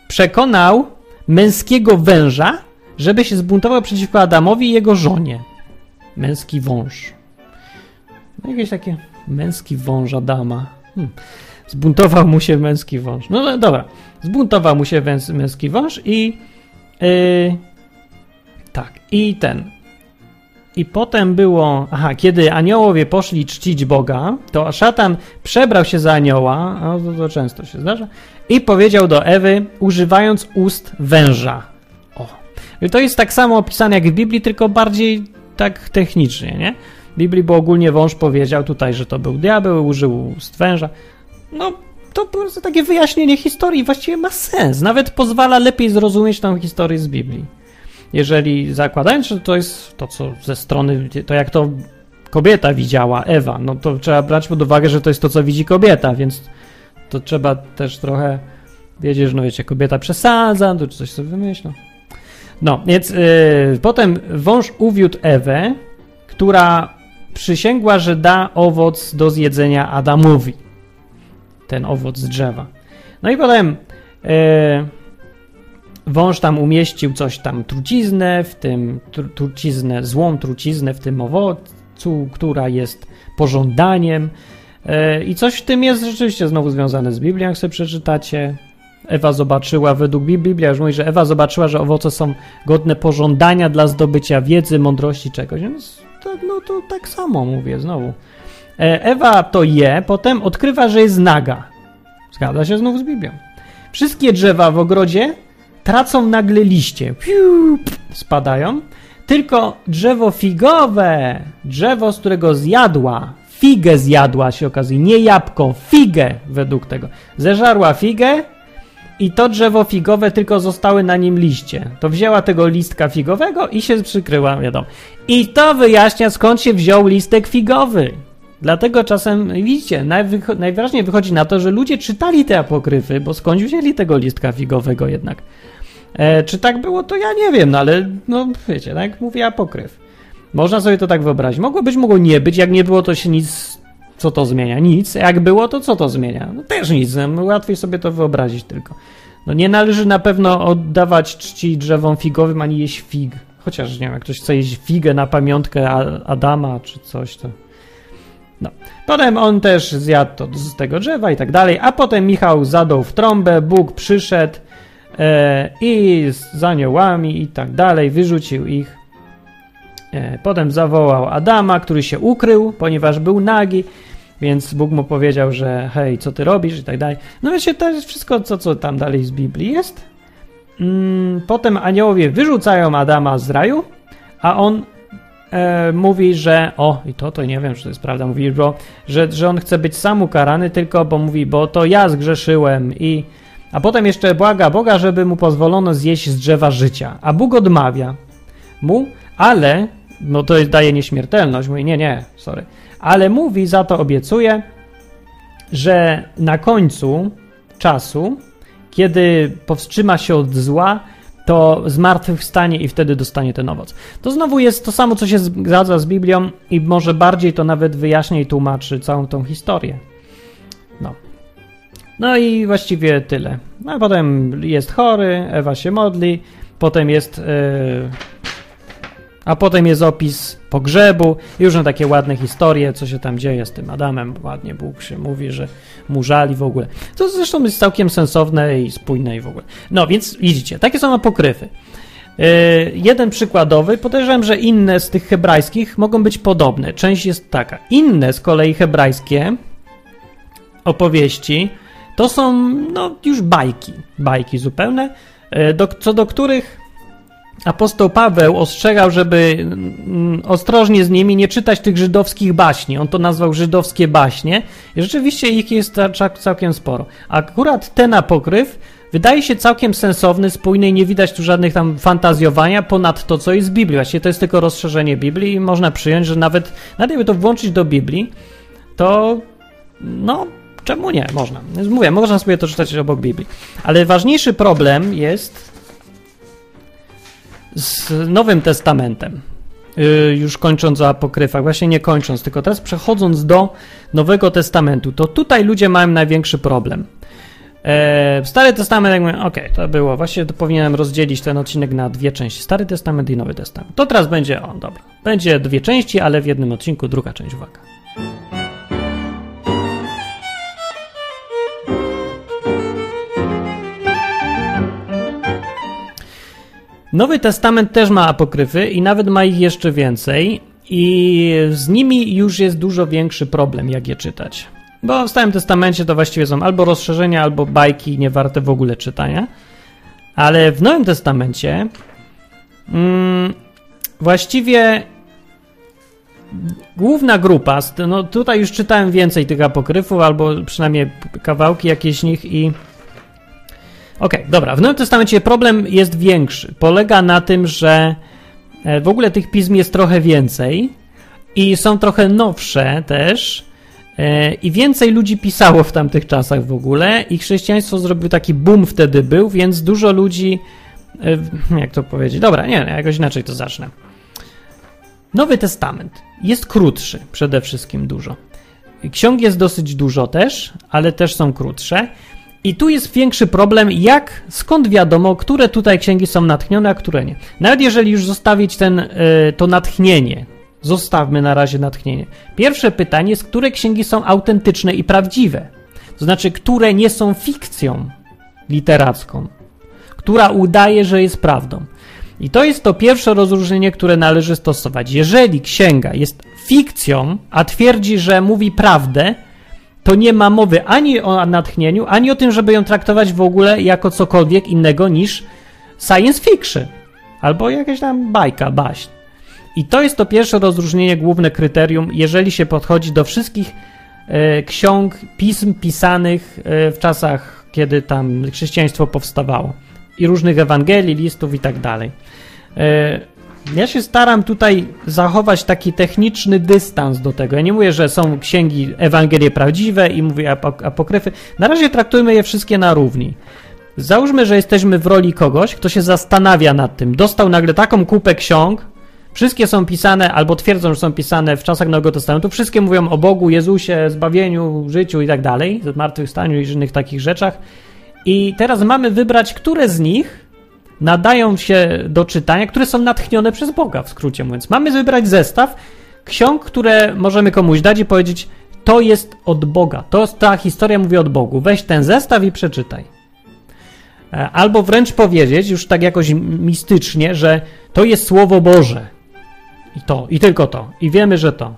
przekonał męskiego węża, żeby się zbuntował przeciwko Adamowi i jego żonie. Męski wąż. No jakieś takie męski wąż Adama. Hmm. Zbuntował mu się męski wąż. No, no dobra. Zbuntował mu się męski wąż i yy, tak. I ten. I potem było, aha, kiedy aniołowie poszli czcić Boga, to szatan przebrał się za anioła, a to, to często się zdarza, i powiedział do Ewy, używając ust węża. O. I to jest tak samo opisane jak w Biblii, tylko bardziej tak technicznie, nie? Biblii, bo ogólnie wąż powiedział tutaj, że to był diabeł, użył ust węża. No, to po prostu takie wyjaśnienie historii właściwie ma sens. Nawet pozwala lepiej zrozumieć tą historię z Biblii jeżeli zakładając, że to jest to, co ze strony, to jak to kobieta widziała, Ewa, no to trzeba brać pod uwagę, że to jest to, co widzi kobieta, więc to trzeba też trochę wiedzieć, że no wiecie, kobieta przesadza, to coś sobie wymyśla. No, więc yy, potem wąż uwiódł Ewę, która przysięgła, że da owoc do zjedzenia Adamowi. Ten owoc z drzewa. No i potem yy, Wąż tam umieścił coś tam truciznę, w tym tru, truciznę, złą truciznę w tym owocu, która jest pożądaniem. E, I coś w tym jest rzeczywiście znowu związane z Biblią, jak sobie przeczytacie. Ewa zobaczyła, według Biblia już mówi, że Ewa zobaczyła, że owoce są godne pożądania dla zdobycia wiedzy, mądrości, czegoś. Więc tak, no to tak samo mówię znowu. E, Ewa to je, potem odkrywa, że jest naga. Zgadza się znów z Biblią. Wszystkie drzewa w ogrodzie tracą nagle liście. Piu, spadają. Tylko drzewo figowe, drzewo, z którego zjadła, figę zjadła się okazuje, nie jabłko, figę według tego. Zeżarła figę i to drzewo figowe tylko zostały na nim liście. To wzięła tego listka figowego i się przykryła, wiadomo. I to wyjaśnia skąd się wziął listek figowy. Dlatego czasem, widzicie, najwyraźniej wychodzi na to, że ludzie czytali te apokryfy, bo skąd wzięli tego listka figowego jednak. E, czy tak było, to ja nie wiem, no ale no wiecie, tak jak mówię, apokryf. Można sobie to tak wyobrazić. Mogło być, mogło nie być. Jak nie było, to się nic. Co to zmienia? Nic. Jak było, to co to zmienia? No też nic. No, łatwiej sobie to wyobrazić tylko. No nie należy na pewno oddawać czci drzewom figowym ani jeść fig. Chociaż nie wiem, jak ktoś chce jeść figę na pamiątkę Adama czy coś, to. No. Potem on też zjadł to z tego drzewa i tak dalej. A potem Michał zadał w trąbę, Bóg przyszedł e, i z aniołami i tak dalej, wyrzucił ich. E, potem zawołał Adama, który się ukrył, ponieważ był nagi, więc Bóg mu powiedział, że hej, co ty robisz i tak dalej. No wiecie, to jest wszystko, co, co tam dalej z Biblii jest. Mm, potem aniołowie wyrzucają Adama z raju, a on e, mówi, że o, i to, to nie wiem, czy to jest prawda, mówi, bo, że, że on chce być sam ukarany tylko, bo mówi, bo to ja zgrzeszyłem i a potem jeszcze błaga Boga, żeby mu pozwolono zjeść z drzewa życia. A Bóg odmawia mu, ale, no to daje nieśmiertelność, mówi, nie, nie, sorry, ale mówi, za to obiecuje, że na końcu czasu, kiedy powstrzyma się od zła, to zmartwychwstanie i wtedy dostanie ten owoc. To znowu jest to samo, co się zgadza z Biblią i może bardziej to nawet wyjaśnia i tłumaczy całą tą historię. No. No i właściwie tyle. A potem jest chory, Ewa się modli, potem jest. Yy, a potem jest opis pogrzebu już takie ładne historie, co się tam dzieje z tym Adamem. Ładnie Bóg się mówi, że mu żali w ogóle. To zresztą jest całkiem sensowne i spójne i w ogóle. No więc widzicie, takie są apokryfy. Yy, jeden przykładowy, podejrzewam, że inne z tych hebrajskich mogą być podobne. Część jest taka. Inne z kolei hebrajskie opowieści to są no, już bajki, bajki zupełne, e, do, co do których apostoł Paweł ostrzegał, żeby mm, ostrożnie z nimi nie czytać tych żydowskich baśni. On to nazwał żydowskie baśnie i rzeczywiście ich jest całkiem sporo. Akurat ten apokryf wydaje się całkiem sensowny, spójny i nie widać tu żadnych tam fantazjowania ponad to, co jest w Biblii. Właściwie to jest tylko rozszerzenie Biblii i można przyjąć, że nawet, nawet jakby to włączyć do Biblii, to no, czemu nie? Można. Mówię, można sobie to czytać obok Biblii. Ale ważniejszy problem jest z Nowym Testamentem. Y, już kończąc o apokryfach, właśnie nie kończąc, tylko teraz przechodząc do Nowego Testamentu, to tutaj ludzie mają największy problem. E, Stary Testament, jak mówię, okej, okay, to było, właśnie to powinienem rozdzielić ten odcinek na dwie części, Stary Testament i Nowy Testament. To teraz będzie, o dobra, będzie dwie części, ale w jednym odcinku druga część, uwaga. Nowy Testament też ma apokryfy i nawet ma ich jeszcze więcej i z nimi już jest dużo większy problem, jak je czytać. Bo w Starym Testamencie to właściwie są albo rozszerzenia, albo bajki nie warte w ogóle czytania. Ale w Nowym Testamencie mm, właściwie główna grupa, no tutaj już czytałem więcej tych apokryfów, albo przynajmniej kawałki jakieś z nich i Okej, okay, dobra. W Nowym Testamencie problem jest większy. Polega na tym, że e, w ogóle tych pism jest trochę więcej i są trochę nowsze też. E, I więcej ludzi pisało w tamtych czasach w ogóle, i chrześcijaństwo zrobił taki boom wtedy był, więc dużo ludzi. E, jak to powiedzieć? Dobra, nie, jakoś inaczej to zacznę. Nowy Testament jest krótszy, przede wszystkim dużo. Ksiąg jest dosyć dużo też, ale też są krótsze. I tu jest większy problem, jak, skąd wiadomo, które tutaj księgi są natchnione, a które nie. Nawet jeżeli już zostawić ten, y, to natchnienie, zostawmy na razie natchnienie. Pierwsze pytanie jest, które księgi są autentyczne i prawdziwe? To znaczy, które nie są fikcją literacką, która udaje, że jest prawdą. I to jest to pierwsze rozróżnienie, które należy stosować. Jeżeli księga jest fikcją, a twierdzi, że mówi prawdę, to nie ma mowy ani o natchnieniu, ani o tym, żeby ją traktować w ogóle jako cokolwiek innego niż science fiction albo jakaś tam bajka, baśń. I to jest to pierwsze rozróżnienie, główne kryterium, jeżeli się podchodzi do wszystkich e, ksiąg, pism pisanych e, w czasach, kiedy tam chrześcijaństwo powstawało i różnych Ewangelii, listów i tak dalej. Ja się staram tutaj zachować taki techniczny dystans do tego. Ja nie mówię, że są księgi Ewangelie prawdziwe i mówię apok apokryfy. Na razie traktujmy je wszystkie na równi. Załóżmy, że jesteśmy w roli kogoś, kto się zastanawia nad tym. Dostał nagle taką kupę ksiąg, wszystkie są pisane, albo twierdzą, że są pisane w czasach Nowego Testamentu, wszystkie mówią o Bogu, Jezusie, zbawieniu, życiu i tak dalej, zmartwychwstaniu i innych takich rzeczach. I teraz mamy wybrać, które z nich nadają się do czytania, które są natchnione przez Boga, w skrócie mówiąc. Mamy wybrać zestaw ksiąg, które możemy komuś dać i powiedzieć, to jest od Boga, to ta historia mówi od Bogu. Weź ten zestaw i przeczytaj. E, albo wręcz powiedzieć, już tak jakoś mistycznie, że to jest Słowo Boże. I to, i tylko to. I wiemy, że to.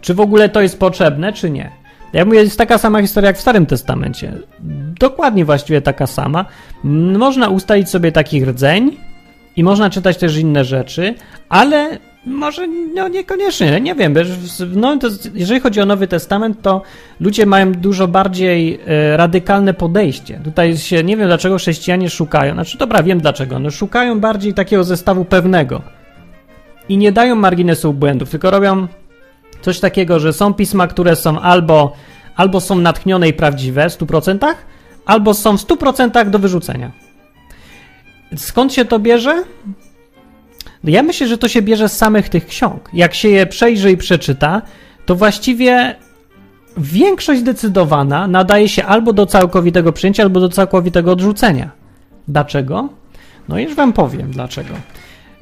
Czy w ogóle to jest potrzebne, czy nie? Ja mówię, jest taka sama historia jak w Starym Testamencie. Dokładnie właściwie taka sama. Można ustalić sobie taki rdzeń i można czytać też inne rzeczy, ale może no niekoniecznie, nie wiem. No, to, jeżeli chodzi o Nowy Testament, to ludzie mają dużo bardziej e, radykalne podejście. Tutaj się nie wiem, dlaczego chrześcijanie szukają. Znaczy, dobra, wiem dlaczego. No, szukają bardziej takiego zestawu pewnego i nie dają marginesu błędów, tylko robią Coś takiego, że są pisma, które są albo, albo są natchnione i prawdziwe w 100%, albo są w 100% do wyrzucenia. Skąd się to bierze? Ja myślę, że to się bierze z samych tych ksiąg. Jak się je przejrzy i przeczyta, to właściwie większość zdecydowana nadaje się albo do całkowitego przyjęcia, albo do całkowitego odrzucenia. Dlaczego? No już wam powiem dlaczego.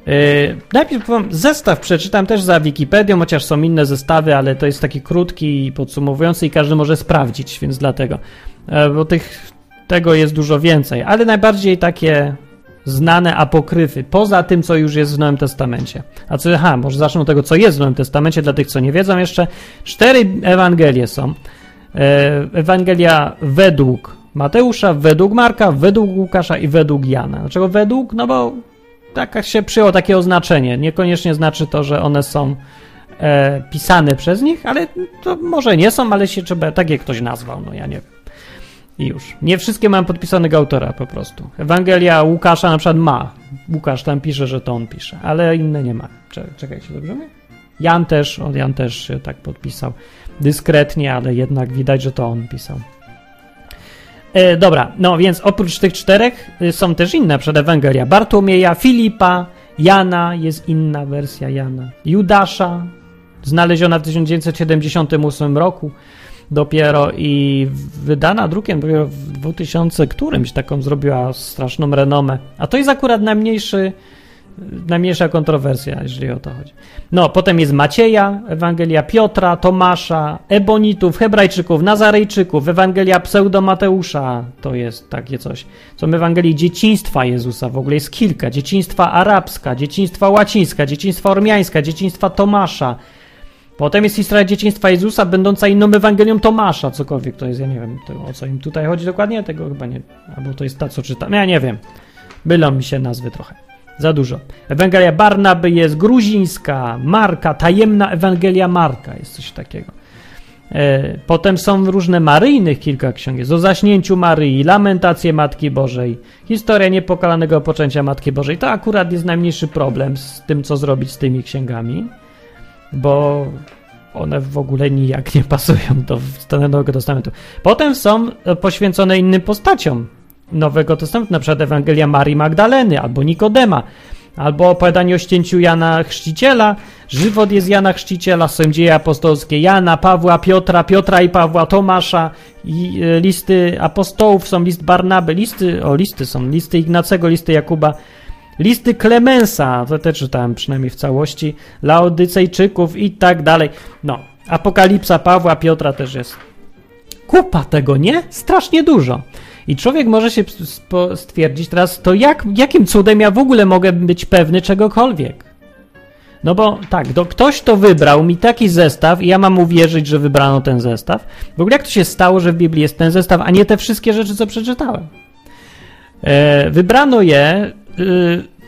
Yy, najpierw powiem, zestaw przeczytam też za Wikipedią, chociaż są inne zestawy, ale to jest taki krótki i podsumowujący i każdy może sprawdzić, więc dlatego. Yy, bo tych, tego jest dużo więcej, ale najbardziej takie znane apokryfy, poza tym, co już jest w Nowym Testamencie. A co, aha, może zacznę od tego, co jest w Nowym Testamencie, dla tych, co nie wiedzą jeszcze. Cztery Ewangelie są. Yy, Ewangelia według Mateusza, według Marka, według Łukasza i według Jana. Dlaczego według? No bo tak się przyjęło takie oznaczenie. Niekoniecznie znaczy to, że one są e, pisane przez nich, ale to może nie są, ale się trzeba, tak jak ktoś nazwał, no ja nie wiem. I już. Nie wszystkie mam podpisanego autora po prostu. Ewangelia Łukasza na przykład ma. Łukasz tam pisze, że to on pisze, ale inne nie ma. Czekajcie, dobrze mi? Jan też, on Jan też się tak podpisał. Dyskretnie, ale jednak widać, że to on pisał. E, dobra, no więc oprócz tych czterech y, są też inne przed Ewangelia. Bartłomieja, Filipa, Jana, jest inna wersja Jana. Judasza, znaleziona w 1978 roku dopiero i wydana drukiem dopiero w 2000 którymś taką zrobiła straszną renomę. A to jest akurat najmniejszy, najmniejsza kontrowersja, jeżeli o to chodzi. No, potem jest Macieja, Ewangelia Piotra, Tomasza, Ebonitów, Hebrajczyków, Nazarejczyków, Ewangelia Pseudo-Mateusza, to jest takie coś. Są Ewangelii dzieciństwa Jezusa, w ogóle jest kilka. Dzieciństwa arabska, dzieciństwa łacińska, dzieciństwa ormiańska, dzieciństwa Tomasza, Potem jest historia dzieciństwa Jezusa, będąca inną Ewangelią Tomasza, cokolwiek to jest, ja nie wiem o co im tutaj chodzi dokładnie, tego chyba nie, albo to jest ta, co czytam, ja nie wiem, bylą mi się nazwy trochę, za dużo. Ewangelia Barnaby jest gruzińska, Marka, tajemna Ewangelia Marka, jest coś takiego. E, potem są różne maryjnych kilka ksiąg, jest o zaśnięciu Maryi, lamentacje Matki Bożej, historia niepokalanego poczęcia Matki Bożej, to akurat jest najmniejszy problem z tym, co zrobić z tymi księgami bo one w ogóle nijak nie pasują do Nowego Testamentu. Potem są poświęcone innym postaciom Nowego Testamentu, na przykład Ewangelia Marii Magdaleny albo Nikodema, albo opowiadanie o ścięciu Jana Chrzciciela, żywot jest Jana Chrzciciela, są dzieje apostolskie Jana, Pawła, Piotra, Piotra i Pawła, Tomasza, i e, listy apostołów, są list Barnaby, listy, o listy są, listy Ignacego, listy Jakuba, listy Klemensa, to też czytałem przynajmniej w całości, Laodycejczyków i tak dalej. No, Apokalipsa Pawła, Piotra też jest. Kupa tego, nie? Strasznie dużo. I człowiek może się stwierdzić teraz, to jak, jakim cudem ja w ogóle mogę być pewny czegokolwiek? No bo tak, to ktoś to wybrał mi taki zestaw i ja mam uwierzyć, że wybrano ten zestaw. W ogóle jak to się stało, że w Biblii jest ten zestaw, a nie te wszystkie rzeczy, co przeczytałem? E, wybrano je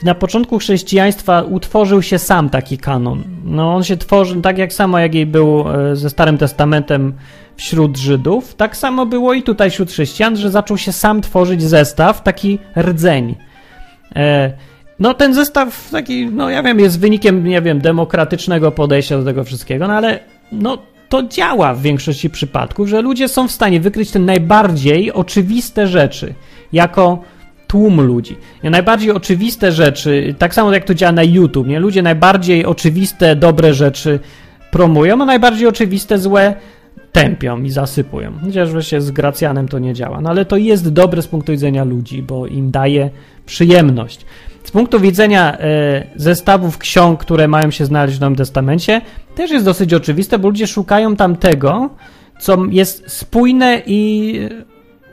na początku chrześcijaństwa utworzył się sam taki kanon. No on się tworzy tak jak samo jak jej był e, ze Starym Testamentem wśród Żydów, tak samo było i tutaj wśród chrześcijan, że zaczął się sam tworzyć zestaw, taki rdzeń. E, no ten zestaw taki, no ja wiem, jest wynikiem, nie wiem, demokratycznego podejścia do tego wszystkiego, no ale no to działa w większości przypadków, że ludzie są w stanie wykryć te najbardziej oczywiste rzeczy jako tłum ludzi. Najbardziej oczywiste rzeczy, tak samo jak to działa na YouTube, nie? ludzie najbardziej oczywiste, dobre rzeczy promują, a najbardziej oczywiste, złe tępią i zasypują. Chociaż wreszcie z Gracjanem to nie działa. No ale to jest dobre z punktu widzenia ludzi, bo im daje przyjemność. Z punktu widzenia e, zestawów ksiąg, które mają się znaleźć w Nowym Testamencie, też jest dosyć oczywiste, bo ludzie szukają tam tego, co jest spójne i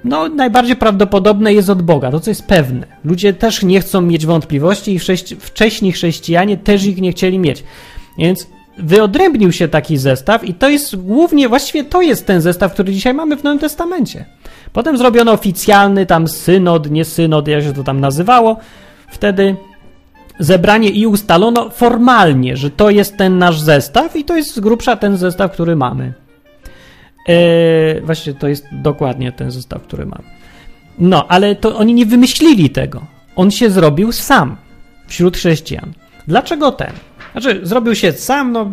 no, najbardziej prawdopodobne jest od Boga, to co jest pewne. Ludzie też nie chcą mieć wątpliwości i wcześniej chrześcijanie też ich nie chcieli mieć. Więc wyodrębnił się taki zestaw i to jest głównie, właściwie to jest ten zestaw, który dzisiaj mamy w Nowym Testamencie. Potem zrobiono oficjalny tam synod, nie synod, jak się to tam nazywało. Wtedy zebranie i ustalono formalnie, że to jest ten nasz zestaw i to jest z grubsza ten zestaw, który mamy. Eee, właśnie to jest dokładnie ten zestaw, który mam. No, ale to oni nie wymyślili tego. On się zrobił sam wśród chrześcijan. Dlaczego ten? Znaczy, zrobił się sam, no,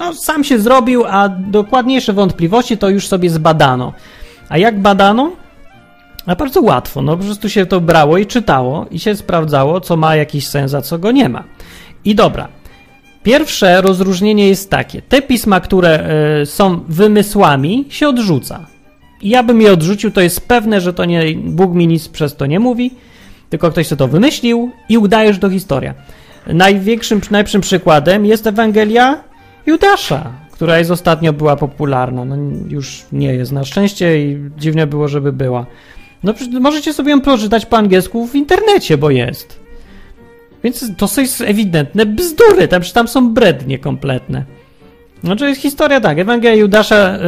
no sam się zrobił, a dokładniejsze wątpliwości to już sobie zbadano. A jak badano? A bardzo łatwo, no po prostu się to brało i czytało i się sprawdzało, co ma jakiś sens, a co go nie ma. I dobra, Pierwsze rozróżnienie jest takie. Te pisma, które y, są wymysłami, się odrzuca. Ja bym je odrzucił, to jest pewne, że to nie, Bóg mi nic przez to nie mówi, tylko ktoś sobie to wymyślił i udaje, że to historia. Największym, najlepszym przykładem jest Ewangelia Judasza, która jest ostatnio była popularna. No, już nie jest na szczęście i dziwne było, żeby była. No możecie sobie ją przeczytać po angielsku w internecie, bo jest. Więc to są ewidentne bzdury, tam, tam są brednie kompletne. Znaczy jest historia tak, Ewangelia Judasza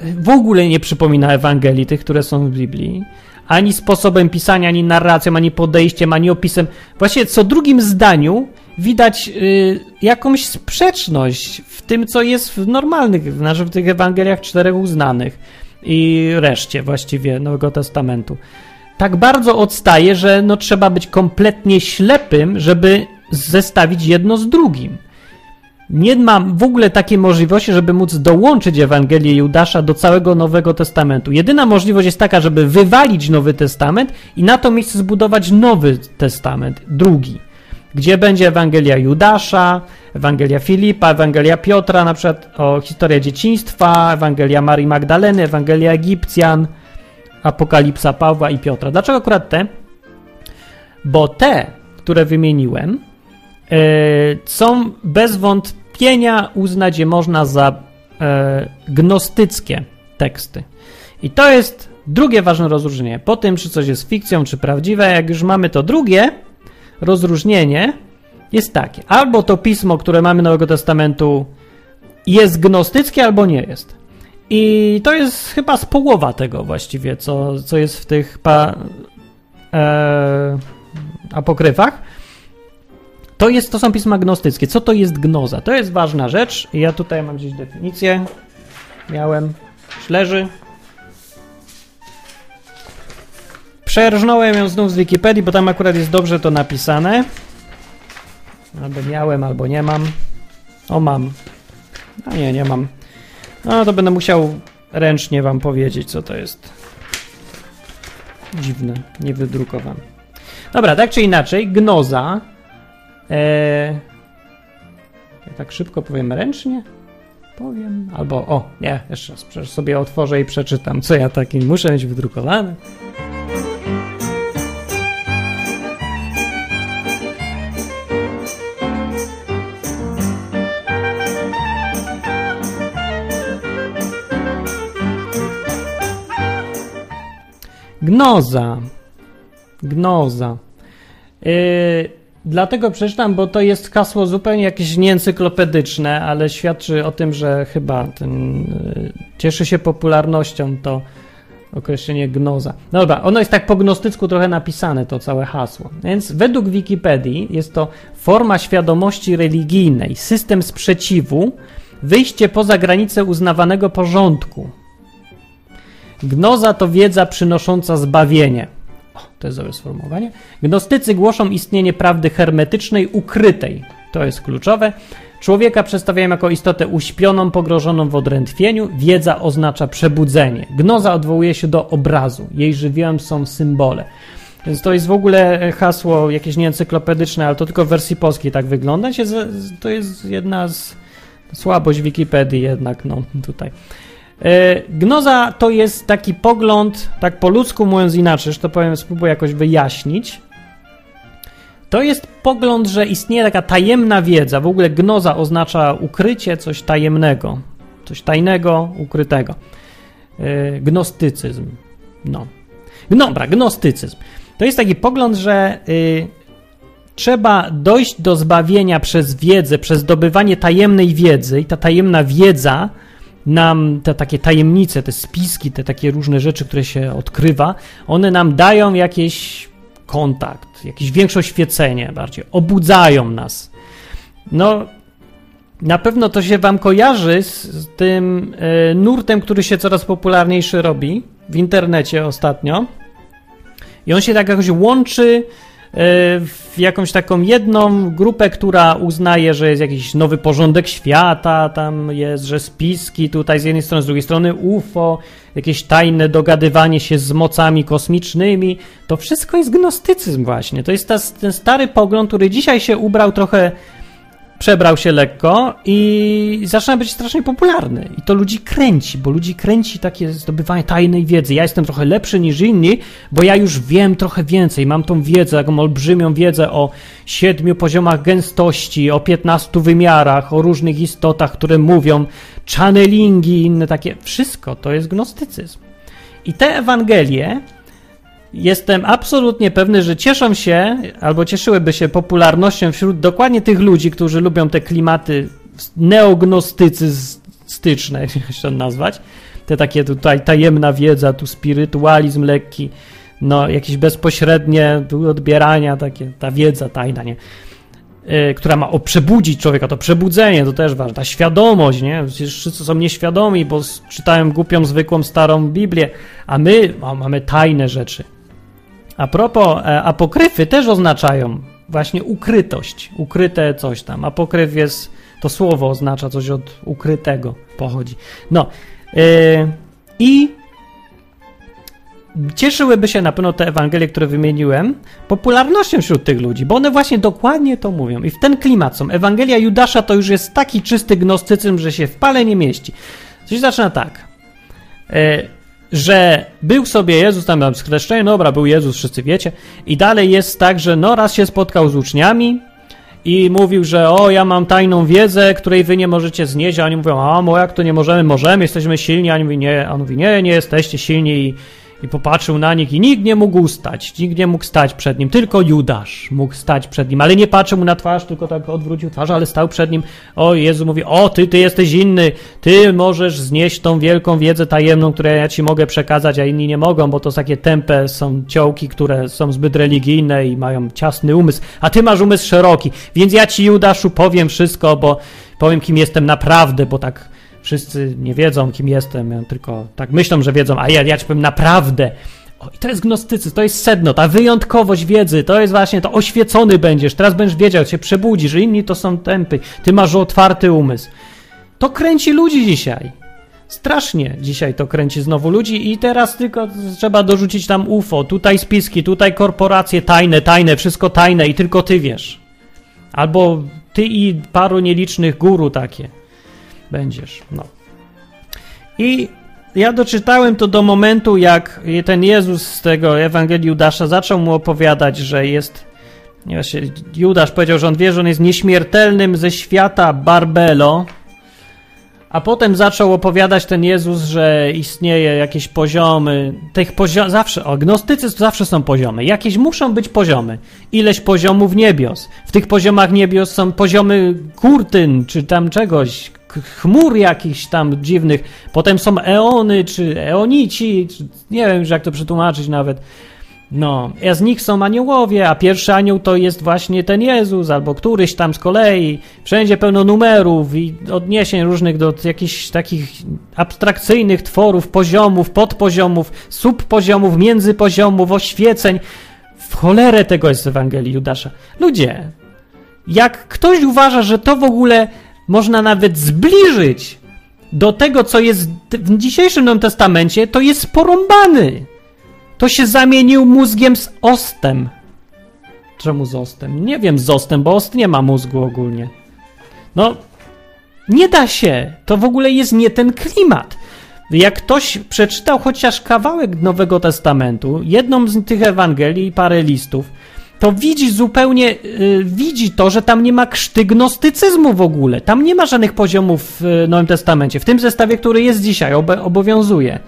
yy, w ogóle nie przypomina Ewangelii tych, które są w Biblii, ani sposobem pisania, ani narracją, ani podejściem, ani opisem. Właśnie co drugim zdaniu widać y, jakąś sprzeczność w tym, co jest w normalnych, znaczy w tych Ewangeliach czterech uznanych i reszcie właściwie Nowego Testamentu. Tak bardzo odstaje, że no, trzeba być kompletnie ślepym, żeby zestawić jedno z drugim. Nie ma w ogóle takiej możliwości, żeby móc dołączyć Ewangelię Judasza do całego Nowego Testamentu. Jedyna możliwość jest taka, żeby wywalić Nowy Testament i na to miejsce zbudować Nowy Testament, drugi, gdzie będzie Ewangelia Judasza, Ewangelia Filipa, Ewangelia Piotra, na przykład o historię dzieciństwa, Ewangelia Marii Magdaleny, Ewangelia Egipcjan, Apokalipsa Pawła i Piotra. Dlaczego akurat te? Bo te, które wymieniłem, yy, są bez wątpienia uznać je można za yy, gnostyckie teksty. I to jest drugie ważne rozróżnienie. Po tym, czy coś jest fikcją, czy prawdziwe, jak już mamy to drugie rozróżnienie, jest takie. Albo to pismo, które mamy Nowego Testamentu, jest gnostyckie, albo nie jest. I to jest chyba z połowa tego właściwie, co, co jest w tych pa, e, apokryfach. To, jest, to są pisma gnostyckie. Co to jest gnoza? To jest ważna rzecz. Ja tutaj mam gdzieś definicję. Miałem. Leży. Przerżnąłem ją znów z Wikipedii, bo tam akurat jest dobrze to napisane. Albo miałem, albo nie mam. O, mam. A nie, nie mam. No to będę musiał ręcznie wam powiedzieć, co to jest. Dziwne, niewydrukowane. Dobra, tak czy inaczej, gnoza. Eee, ja tak szybko powiem ręcznie? Powiem. Albo, o, nie, jeszcze raz sobie otworzę i przeczytam, co ja taki muszę mieć wydrukowane. Gnoza. Gnoza. Yy, dlatego przeczytam, bo to jest hasło zupełnie jakieś nieencyklopedyczne, ale świadczy o tym, że chyba ten, yy, cieszy się popularnością to określenie gnoza. No dobra, ono jest tak po gnostycku trochę napisane, to całe hasło. Więc według Wikipedii jest to forma świadomości religijnej, system sprzeciwu, wyjście poza granice uznawanego porządku, Gnoza to wiedza przynosząca zbawienie. O, to jest dobre sformułowanie. Gnostycy głoszą istnienie prawdy hermetycznej, ukrytej. To jest kluczowe. Człowieka przedstawiają jako istotę uśpioną, pogrożoną w odrętwieniu. Wiedza oznacza przebudzenie. Gnoza odwołuje się do obrazu. Jej żywiołem są symbole. Więc to jest w ogóle hasło jakieś nieencyklopedyczne, ale to tylko w wersji polskiej tak wygląda. To jest jedna z słabość Wikipedii jednak, no tutaj. E, gnoza to jest taki pogląd, tak po ludzku mówiąc inaczej, że to powiem, spróbuję jakoś wyjaśnić. To jest pogląd, że istnieje taka tajemna wiedza. W ogóle gnoza oznacza ukrycie, coś tajemnego, coś tajnego, ukrytego. E, gnostycyzm. No. Dobra, gnostycyzm. To jest taki pogląd, że y, trzeba dojść do zbawienia przez wiedzę, przez zdobywanie tajemnej wiedzy, i ta tajemna wiedza nam te takie tajemnice, te spiski, te takie różne rzeczy, które się odkrywa, one nam dają jakiś kontakt, jakieś większe oświecenie bardziej, obudzają nas. No, na pewno to się wam kojarzy z tym e, nurtem, który się coraz popularniejszy robi w internecie ostatnio. I on się tak jakoś łączy w jakąś taką jedną grupę, która uznaje, że jest jakiś nowy porządek świata, tam jest, że spiski tutaj z jednej strony, z drugiej strony UFO, jakieś tajne dogadywanie się z mocami kosmicznymi. To wszystko jest gnostycyzm właśnie. To jest ta, ten stary pogląd, który dzisiaj się ubrał trochę przebrał się lekko i zaczyna być strasznie popularny. I to ludzi kręci, bo ludzi kręci takie zdobywanie tajnej wiedzy. Ja jestem trochę lepszy niż inni, bo ja już wiem trochę więcej. Mam tą wiedzę, taką olbrzymią wiedzę o siedmiu poziomach gęstości, o piętnastu wymiarach, o różnych istotach, które mówią, channelingi i inne takie. Wszystko to jest gnostycyzm. I te Ewangelie jestem absolutnie pewny, że cieszą się albo cieszyłyby się popularnością wśród dokładnie tych ludzi, którzy lubią te klimaty neognostycystyczne, jak się to nazwać. Te takie tutaj tajemna wiedza, tu spirytualizm lekki, no, jakieś bezpośrednie odbierania, takie, ta wiedza tajna, nie? Yy, która ma o przebudzić człowieka, to przebudzenie, to też ważne, ta świadomość, nie? Przecież wszyscy są nieświadomi, bo czytają głupią, zwykłą, starą Biblię, a my o, mamy tajne rzeczy. A propos, e, apokryfy też oznaczają właśnie ukrytość, ukryte coś tam. Apokryf jest, to słowo oznacza coś od ukrytego, pochodzi. No, yy, i cieszyłyby się na pewno te Ewangelie, które wymieniłem, popularnością wśród tych ludzi, bo one właśnie dokładnie to mówią. I w ten klimat są. Ewangelia Judasza to już jest taki czysty gnostycyzm, że się w pale nie mieści. Coś zaczyna tak, e, że był sobie Jezus, tam, tam skreszczenie, no dobra, był Jezus, wszyscy wiecie. I dalej jest tak, że no raz się spotkał z uczniami, i mówił, że o, ja mam tajną wiedzę, której wy nie możecie znieść, a oni mówią, a, mo, jak to nie możemy, możemy, jesteśmy silni, a oni mówi, nie, a on mówi, nie, nie jesteście silni i i popatrzył na nich i nikt nie mógł stać, nikt nie mógł stać przed nim, tylko Judasz mógł stać przed nim, ale nie patrzył mu na twarz, tylko tak odwrócił twarz, ale stał przed nim. O, Jezu mówi, o, ty, ty jesteś inny, ty możesz znieść tą wielką wiedzę tajemną, którą ja ci mogę przekazać, a inni nie mogą, bo to takie tempe są ciołki, które są zbyt religijne i mają ciasny umysł, a ty masz umysł szeroki, więc ja ci, Judaszu, powiem wszystko, bo powiem, kim jestem naprawdę, bo tak wszyscy nie wiedzą, kim jestem, tylko tak myślą, że wiedzą, a ja, ja ci powiem naprawdę. O, I to jest gnostycyzm, to jest sedno, ta wyjątkowość wiedzy, to jest właśnie to oświecony będziesz, teraz będziesz wiedział, się przebudzisz, inni to są tępy, ty masz otwarty umysł. To kręci ludzi dzisiaj. Strasznie dzisiaj to kręci znowu ludzi i teraz tylko trzeba dorzucić tam UFO, tutaj spiski, tutaj korporacje tajne, tajne, wszystko tajne i tylko ty wiesz. Albo ty i paru nielicznych guru takie będziesz. No. I ja doczytałem to do momentu, jak ten Jezus z tego Ewangelii Judasza zaczął mu opowiadać, że jest. Właśnie Judasz powiedział, że on wie, że on jest nieśmiertelnym ze świata Barbelo, a potem zaczął opowiadać ten Jezus, że istnieje jakieś poziomy. Tych poziom zawsze, o, gnostycyzm zawsze są poziomy. Jakieś muszą być poziomy. Ileś poziomów niebios. W tych poziomach niebios są poziomy kurtyn, czy tam czegoś, chmur jakichś tam dziwnych, potem są eony, czy eonici, czy nie wiem jak to przetłumaczyć nawet. No, a z nich są aniołowie, a pierwszy anioł to jest właśnie ten Jezus, albo któryś tam z kolei. Wszędzie pełno numerów i odniesień różnych do jakichś takich abstrakcyjnych tworów, poziomów, podpoziomów, subpoziomów, międzypoziomów, oświeceń. W cholerę tego jest w Ewangelii Judasza. Ludzie, jak ktoś uważa, że to w ogóle można nawet zbliżyć do tego, co jest w dzisiejszym Nowym Testamencie, to jest porąbany. To się zamienił mózgiem z ostem. Czemu z ostem? Nie wiem z ostem, bo ost nie ma mózgu ogólnie. No, nie da się. To w ogóle jest nie ten klimat. Jak ktoś przeczytał chociaż kawałek Nowego Testamentu, jedną z tych Ewangelii i parę listów, to widzi zupełnie, yy, widzi to, że tam nie ma krzty gnostycyzmu w ogóle. Tam nie ma żadnych poziomów w Nowym Testamencie. W tym zestawie, który jest dzisiaj, ob obowiązuje.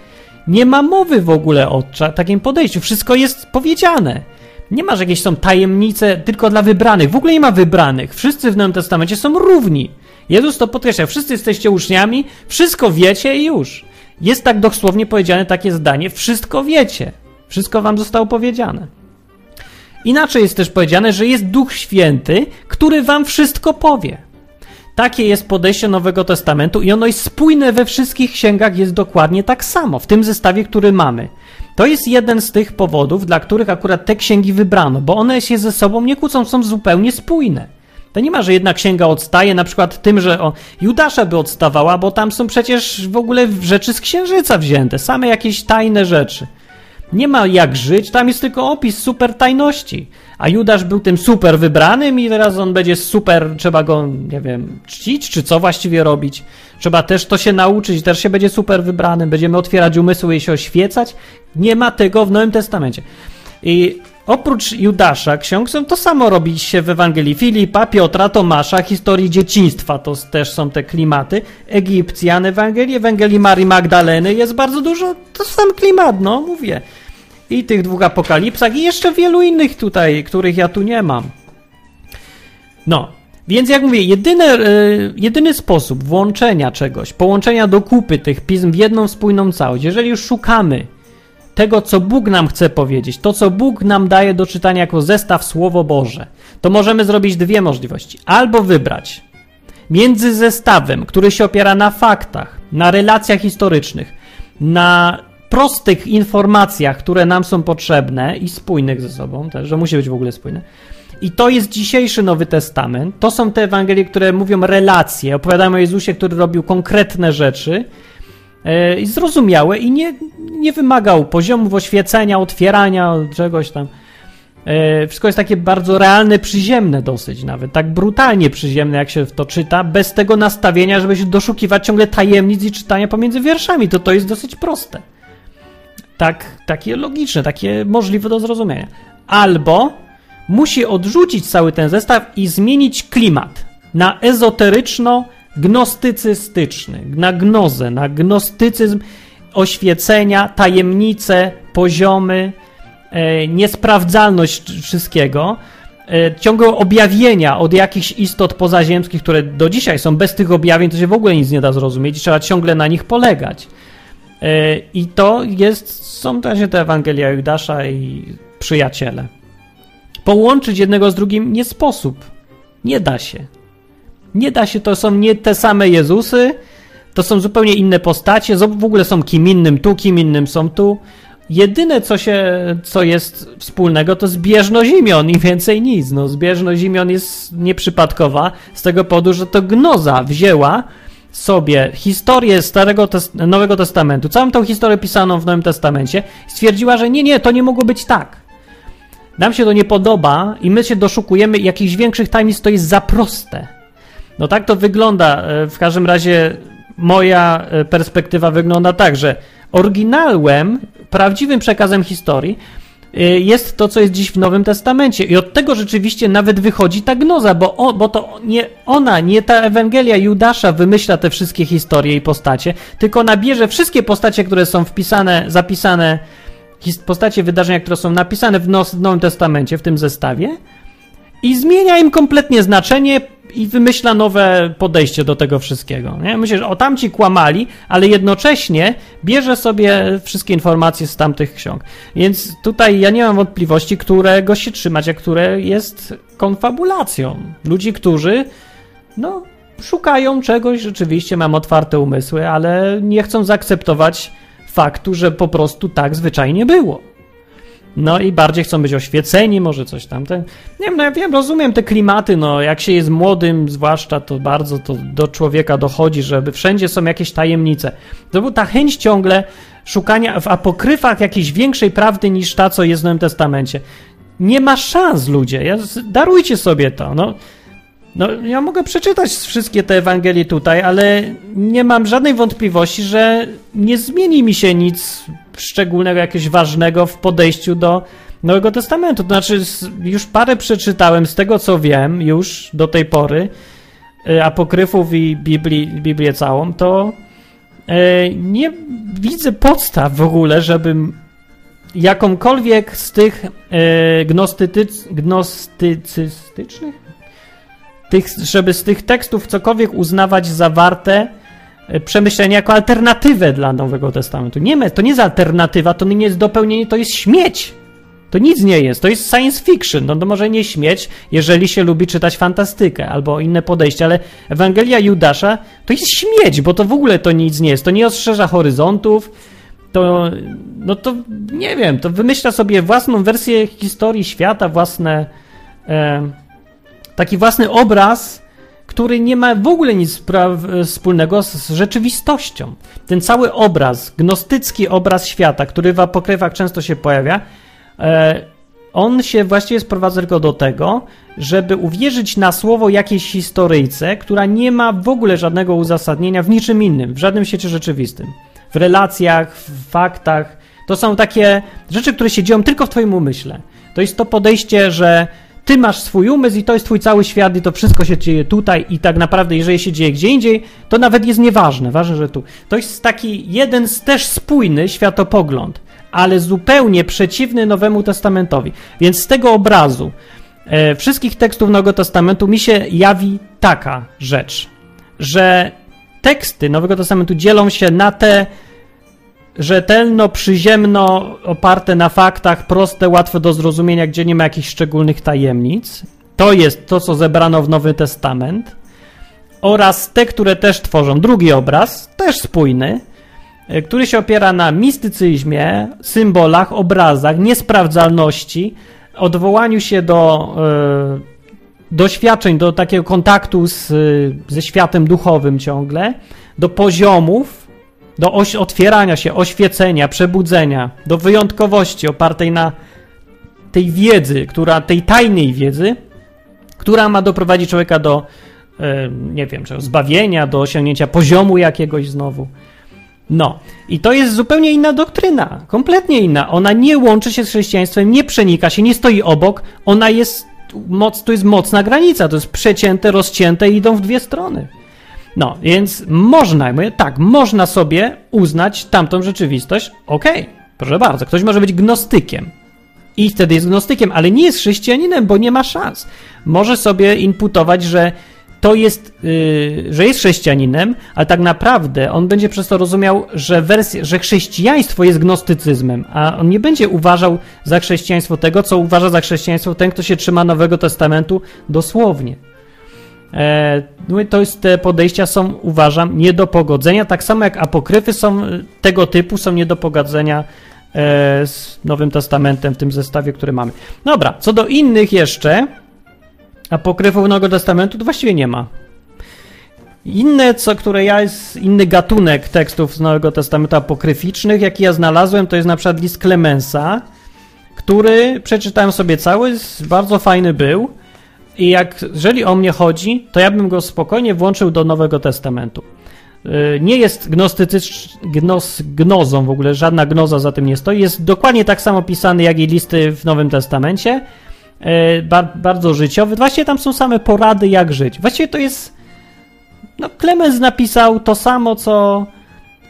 Nie ma mowy w ogóle o takim podejściu. Wszystko jest powiedziane. Nie ma, że jakieś są tajemnice tylko dla wybranych. W ogóle nie ma wybranych. Wszyscy w Nowym Testamencie są równi. Jezus to podkreśla. Wszyscy jesteście uczniami, wszystko wiecie i już. Jest tak dosłownie powiedziane takie zdanie. Wszystko wiecie. Wszystko wam zostało powiedziane. Inaczej jest też powiedziane, że jest Duch Święty, który wam wszystko powie. Takie jest podejście Nowego Testamentu i ono jest spójne we wszystkich księgach, jest dokładnie tak samo, w tym zestawie, który mamy. To jest jeden z tych powodów, dla których akurat te księgi wybrano, bo one się ze sobą nie kłócą, są zupełnie spójne. To nie ma, że jedna księga odstaje na przykład tym, że o, Judasza by odstawała, bo tam są przecież w ogóle rzeczy z księżyca wzięte, same jakieś tajne rzeczy. Nie ma jak żyć, tam jest tylko opis super tajności. A Judasz był tym super wybranym i teraz on będzie super, trzeba go, nie wiem, czcić, czy co właściwie robić. Trzeba też to się nauczyć, też się będzie super wybranym, będziemy otwierać umysły i się oświecać. Nie ma tego w Nowym Testamencie. I oprócz Judasza ksiąg są to samo robi się w Ewangelii Filipa, Piotra, Tomasza, historii dzieciństwa, to też są te klimaty. Egipcjan Ewangelii, Ewangelii Marii Magdaleny jest bardzo dużo, to sam klimat, no mówię i tych dwóch apokalipsach i jeszcze wielu innych tutaj, których ja tu nie mam. No, więc jak mówię, jedyny, yy, jedyny sposób włączenia czegoś, połączenia do kupy tych pism w jedną spójną całość, jeżeli już szukamy tego, co Bóg nam chce powiedzieć, to, co Bóg nam daje do czytania jako zestaw Słowo Boże, to możemy zrobić dwie możliwości. Albo wybrać między zestawem, który się opiera na faktach, na relacjach historycznych, na prostych informacjach, które nam są potrzebne i spójnych ze sobą, też, że musi być w ogóle spójne. I to jest dzisiejszy Nowy Testament. To są te Ewangelie, które mówią relacje, opowiadają o Jezusie, który robił konkretne rzeczy yy, zrozumiałe i nie, nie wymagał poziomów oświecenia, otwierania czegoś tam. Yy, wszystko jest takie bardzo realne, przyziemne dosyć nawet, tak brutalnie przyziemne, jak się to czyta, bez tego nastawienia, żeby się doszukiwać ciągle tajemnic i czytania pomiędzy wierszami. To to jest dosyć proste tak, takie logiczne, takie możliwe do zrozumienia. Albo musi odrzucić cały ten zestaw i zmienić klimat na ezoteryczno-gnostycystyczny, na gnozę, na gnostycyzm oświecenia, tajemnice, poziomy, e, niesprawdzalność wszystkiego, e, ciągłe objawienia od jakichś istot pozaziemskich, które do dzisiaj są bez tych objawień, to się w ogóle nic nie da zrozumieć, trzeba ciągle na nich polegać. E, I to jest, są właśnie te Ewangelia Judasza i przyjaciele. Połączyć jednego z drugim nie sposób. Nie da się. Nie da się, to są nie te same Jezusy, to są zupełnie inne postacie, w ogóle są kim innym tu, kim innym są tu. Jedyne, co się, co jest wspólnego, to zbieżność imion i więcej nic. No, zbieżność imion jest nieprzypadkowa z tego powodu, że to gnoza wzięła sobie historię Starego Test Nowego Testamentu, całą tą historię pisaną w Nowym Testamencie, stwierdziła, że nie, nie, to nie mogło być tak. Nam się to nie podoba i my się doszukujemy jakichś większych tajemnic, to jest za proste. No tak to wygląda. E, w każdym razie moja e, perspektywa wygląda tak, że oryginałem, prawdziwym przekazem historii jest to, co jest dziś w Nowym Testamencie. I od tego rzeczywiście nawet wychodzi ta gnoza, bo, o, bo to nie ona, nie ta Ewangelia Judasza wymyśla te wszystkie historie i postacie, tylko ona bierze wszystkie postacie, które są wpisane, zapisane, postacie wydarzenia, które są napisane w Nowym Testamencie, w tym zestawie, i zmienia im kompletnie znaczenie i wymyśla nowe podejście do tego wszystkiego. Nie? Myślę, że o tamci kłamali, ale jednocześnie bierze sobie wszystkie informacje z tamtych ksiąg. Więc tutaj ja nie mam wątpliwości, którego się trzymać, a które jest konfabulacją. Ludzi, którzy no, szukają czegoś, rzeczywiście mam otwarte umysły, ale nie chcą zaakceptować faktu, że po prostu tak zwyczajnie było. No i bardziej chcą być oświeceni, może coś tam. Nie wiem, no ja wiem, rozumiem te klimaty, no jak się jest młodym, zwłaszcza to bardzo to do człowieka dochodzi, żeby wszędzie są jakieś tajemnice. To była ta chęć ciągle szukania w apokryfach jakiejś większej prawdy niż ta, co jest w Nowym Testamencie. Nie ma szans, ludzie. Darujcie sobie to. No, no, ja mogę przeczytać wszystkie te Ewangelie tutaj, ale nie mam żadnej wątpliwości, że nie zmieni mi się nic szczególnego, jakiegoś ważnego w podejściu do Nowego Testamentu. To znaczy, już parę przeczytałem z tego, co wiem już do tej pory, y, apokryfów i Biblii, Biblię całą, to y, nie widzę podstaw w ogóle, żebym jakąkolwiek z tych y, gnostycyc, gnostycystycznych, tych, żeby z tych tekstów cokolwiek uznawać zawarte przemyślenia jako alternatywę dla Nowego Testamentu. Nie, to nie jest alternatywa, to nie jest dopełnienie, to jest śmieć. To nic nie jest, to jest science fiction. No to może nie śmieć, jeżeli się lubi czytać fantastykę albo inne podejście, ale Ewangelia Judasza to jest śmieć, bo to w ogóle to nic nie jest. To nie rozszerza horyzontów, to, no to nie wiem, to wymyśla sobie własną wersję historii świata, własne, e, taki własny obraz który nie ma w ogóle nic wspólnego z rzeczywistością. Ten cały obraz, gnostycki obraz świata, który w apokrywach często się pojawia, e, on się właściwie sprowadza tylko do tego, żeby uwierzyć na słowo jakiejś historyjce, która nie ma w ogóle żadnego uzasadnienia w niczym innym, w żadnym świecie rzeczywistym. W relacjach, w faktach. To są takie rzeczy, które się dzieją tylko w Twoim umyśle. To jest to podejście, że ty masz swój umysł i to jest twój cały świat i to wszystko się dzieje tutaj i tak naprawdę jeżeli się dzieje gdzie indziej, to nawet jest nieważne, ważne, że tu. To jest taki jeden z też spójny światopogląd, ale zupełnie przeciwny Nowemu Testamentowi. Więc z tego obrazu e, wszystkich tekstów Nowego Testamentu mi się jawi taka rzecz, że teksty Nowego Testamentu dzielą się na te rzetelno, przyziemno, oparte na faktach, proste, łatwe do zrozumienia, gdzie nie ma jakichś szczególnych tajemnic. To jest to, co zebrano w Nowy Testament. Oraz te, które też tworzą drugi obraz, też spójny, e, który się opiera na mistycyzmie, symbolach, obrazach, niesprawdzalności, odwołaniu się do e, doświadczeń, do takiego kontaktu z, ze światem duchowym ciągle, do poziomów, do oś, otwierania się, oświecenia, przebudzenia, do wyjątkowości opartej na tej wiedzy, która, tej tajnej wiedzy, która ma doprowadzić człowieka do, e, nie wiem, zbawienia, do osiągnięcia poziomu jakiegoś znowu. No, i to jest zupełnie inna doktryna, kompletnie inna. Ona nie łączy się z chrześcijaństwem, nie przenika się, nie stoi obok, ona jest, moc, to jest mocna granica, to jest przecięte, rozcięte i idą w dwie strony. No, więc można, mówię, tak, można sobie uznać tamtą rzeczywistość, okej, okay, proszę bardzo, ktoś może być gnostykiem i wtedy jest gnostykiem, ale nie jest chrześcijaninem, bo nie ma szans. Może sobie imputować, że to jest, yy, że jest chrześcijaninem, ale tak naprawdę on będzie przez to rozumiał, że, wersja, że chrześcijaństwo jest gnostycyzmem, a on nie będzie uważał za chrześcijaństwo tego, co uważa za chrześcijaństwo ten, kto się trzyma Nowego Testamentu dosłownie. E, no to jest, te podejścia są, uważam, nie do pogodzenia, tak samo jak apokryfy są tego typu, są nie do pogodzenia e, z Nowym Testamentem w tym zestawie, który mamy. Dobra, co do innych jeszcze apokryfów Nowego Testamentu, to właściwie nie ma. Inne, co, które ja jest, inny gatunek tekstów z Nowego Testamentu apokryficznych, jaki ja znalazłem, to jest na przykład list Klemensa, który przeczytałem sobie cały, bardzo fajny był. I jak, jeżeli o mnie chodzi, to ja bym go spokojnie włączył do Nowego Testamentu. Y, nie jest gnostycycz, gnos, gnozą w ogóle, żadna gnoza za tym nie stoi. Jest dokładnie tak samo pisany jak i listy w Nowym Testamencie. Y, bardzo życiowy. Właściwie tam są same porady, jak żyć. Właściwie to jest. No, Klemens napisał to samo, co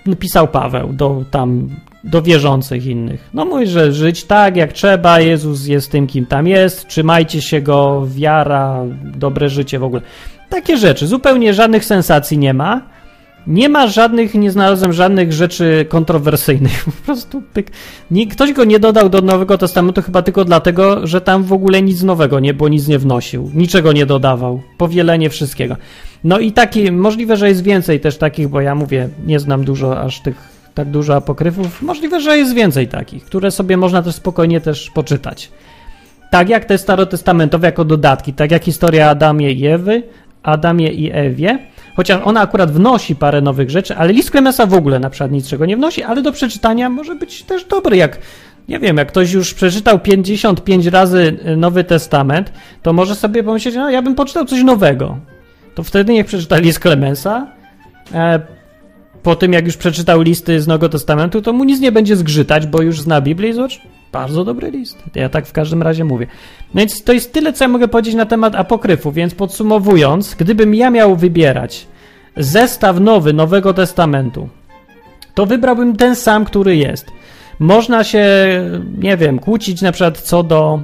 napisał Paweł do tam do wierzących innych. No mówi, że żyć tak jak trzeba, Jezus jest tym, kim tam jest, trzymajcie się go, wiara, dobre życie w ogóle. Takie rzeczy, zupełnie żadnych sensacji nie ma. Nie ma żadnych, nie znalazłem żadnych rzeczy kontrowersyjnych. Po prostu pyk. ktoś go nie dodał do Nowego Testamentu chyba tylko dlatego, że tam w ogóle nic nowego nie było, nic nie wnosił. Niczego nie dodawał. Powielenie wszystkiego. No i taki, możliwe, że jest więcej też takich, bo ja mówię, nie znam dużo aż tych tak dużo apokryfów. Możliwe, że jest więcej takich, które sobie można też spokojnie też poczytać. Tak jak te starotestamentowe jako dodatki, tak jak historia Adamie i Ewy, Adamie i Ewie, chociaż ona akurat wnosi parę nowych rzeczy, ale list Klemesa w ogóle na przykład niczego nie wnosi, ale do przeczytania może być też dobry, jak nie wiem, jak ktoś już przeczytał 55 razy Nowy Testament, to może sobie pomyśleć, no ja bym poczytał coś nowego. To wtedy niech przeczyta list Klemensa, e, po tym, jak już przeczytał listy z Nowego Testamentu, to mu nic nie będzie zgrzytać, bo już zna Biblię i zobacz, bardzo dobry list. Ja tak w każdym razie mówię. No więc to jest tyle, co ja mogę powiedzieć na temat apokryfu, więc podsumowując, gdybym ja miał wybierać zestaw nowy Nowego Testamentu, to wybrałbym ten sam, który jest. Można się, nie wiem, kłócić na przykład co do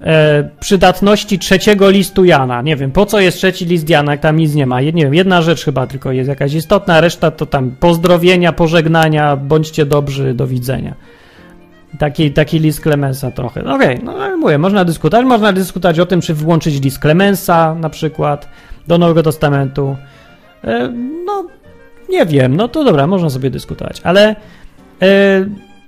e, przydatności trzeciego listu Jana. Nie wiem, po co jest trzeci list Jana, jak tam nic nie ma. Nie wiem, jedna rzecz chyba tylko jest jakaś istotna, reszta to tam pozdrowienia, pożegnania, bądźcie dobrzy, do widzenia. Taki, taki list Klemensa trochę. No okej, okay, no mówię, można dyskutować, można dyskutować o tym, czy włączyć list Klemensa na przykład do Nowego Testamentu. E, no, nie wiem, no to dobra, można sobie dyskutować, ale e,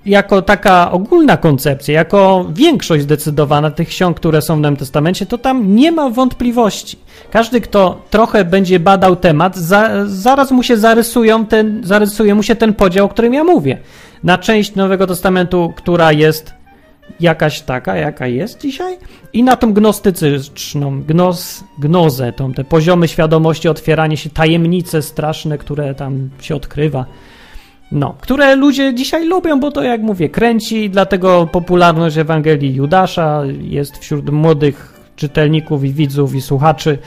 jako taka ogólna koncepcja, jako większość zdecydowana tych ksiąg, które są w Nowym Testamencie, to tam nie ma wątpliwości. Każdy, kto trochę będzie badał temat, za, zaraz mu się zarysują ten, zarysuje mu się ten podział, o którym ja mówię. Na część Nowego Testamentu, która jest jakaś taka, jaka jest dzisiaj, i na tą gnostycyczną, gnoz, gnozę, tą, te poziomy świadomości, otwieranie się, tajemnice straszne, które tam się odkrywa. No, które ludzie dzisiaj lubią, bo to jak mówię, kręci, dlatego popularność Ewangelii Judasza jest wśród młodych czytelników i widzów i słuchaczy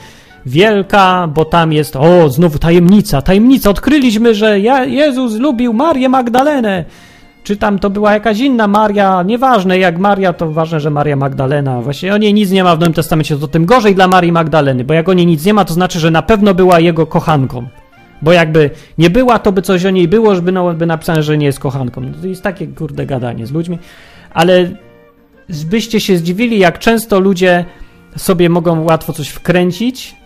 wielka, bo tam jest, o, znowu tajemnica, tajemnica, odkryliśmy, że Jezus lubił Marię Magdalenę, czy tam to była jakaś inna Maria, nieważne jak Maria, to ważne, że Maria Magdalena, właśnie o niej nic nie ma w Nowym Testamencie, to tym gorzej dla Marii Magdaleny, bo jak o niej nic nie ma, to znaczy, że na pewno była jego kochanką. Bo jakby nie była, to by coś o niej było, żeby no, by napisane, że nie jest kochanką. No to jest takie kurde gadanie z ludźmi. Ale byście się zdziwili, jak często ludzie sobie mogą łatwo coś wkręcić,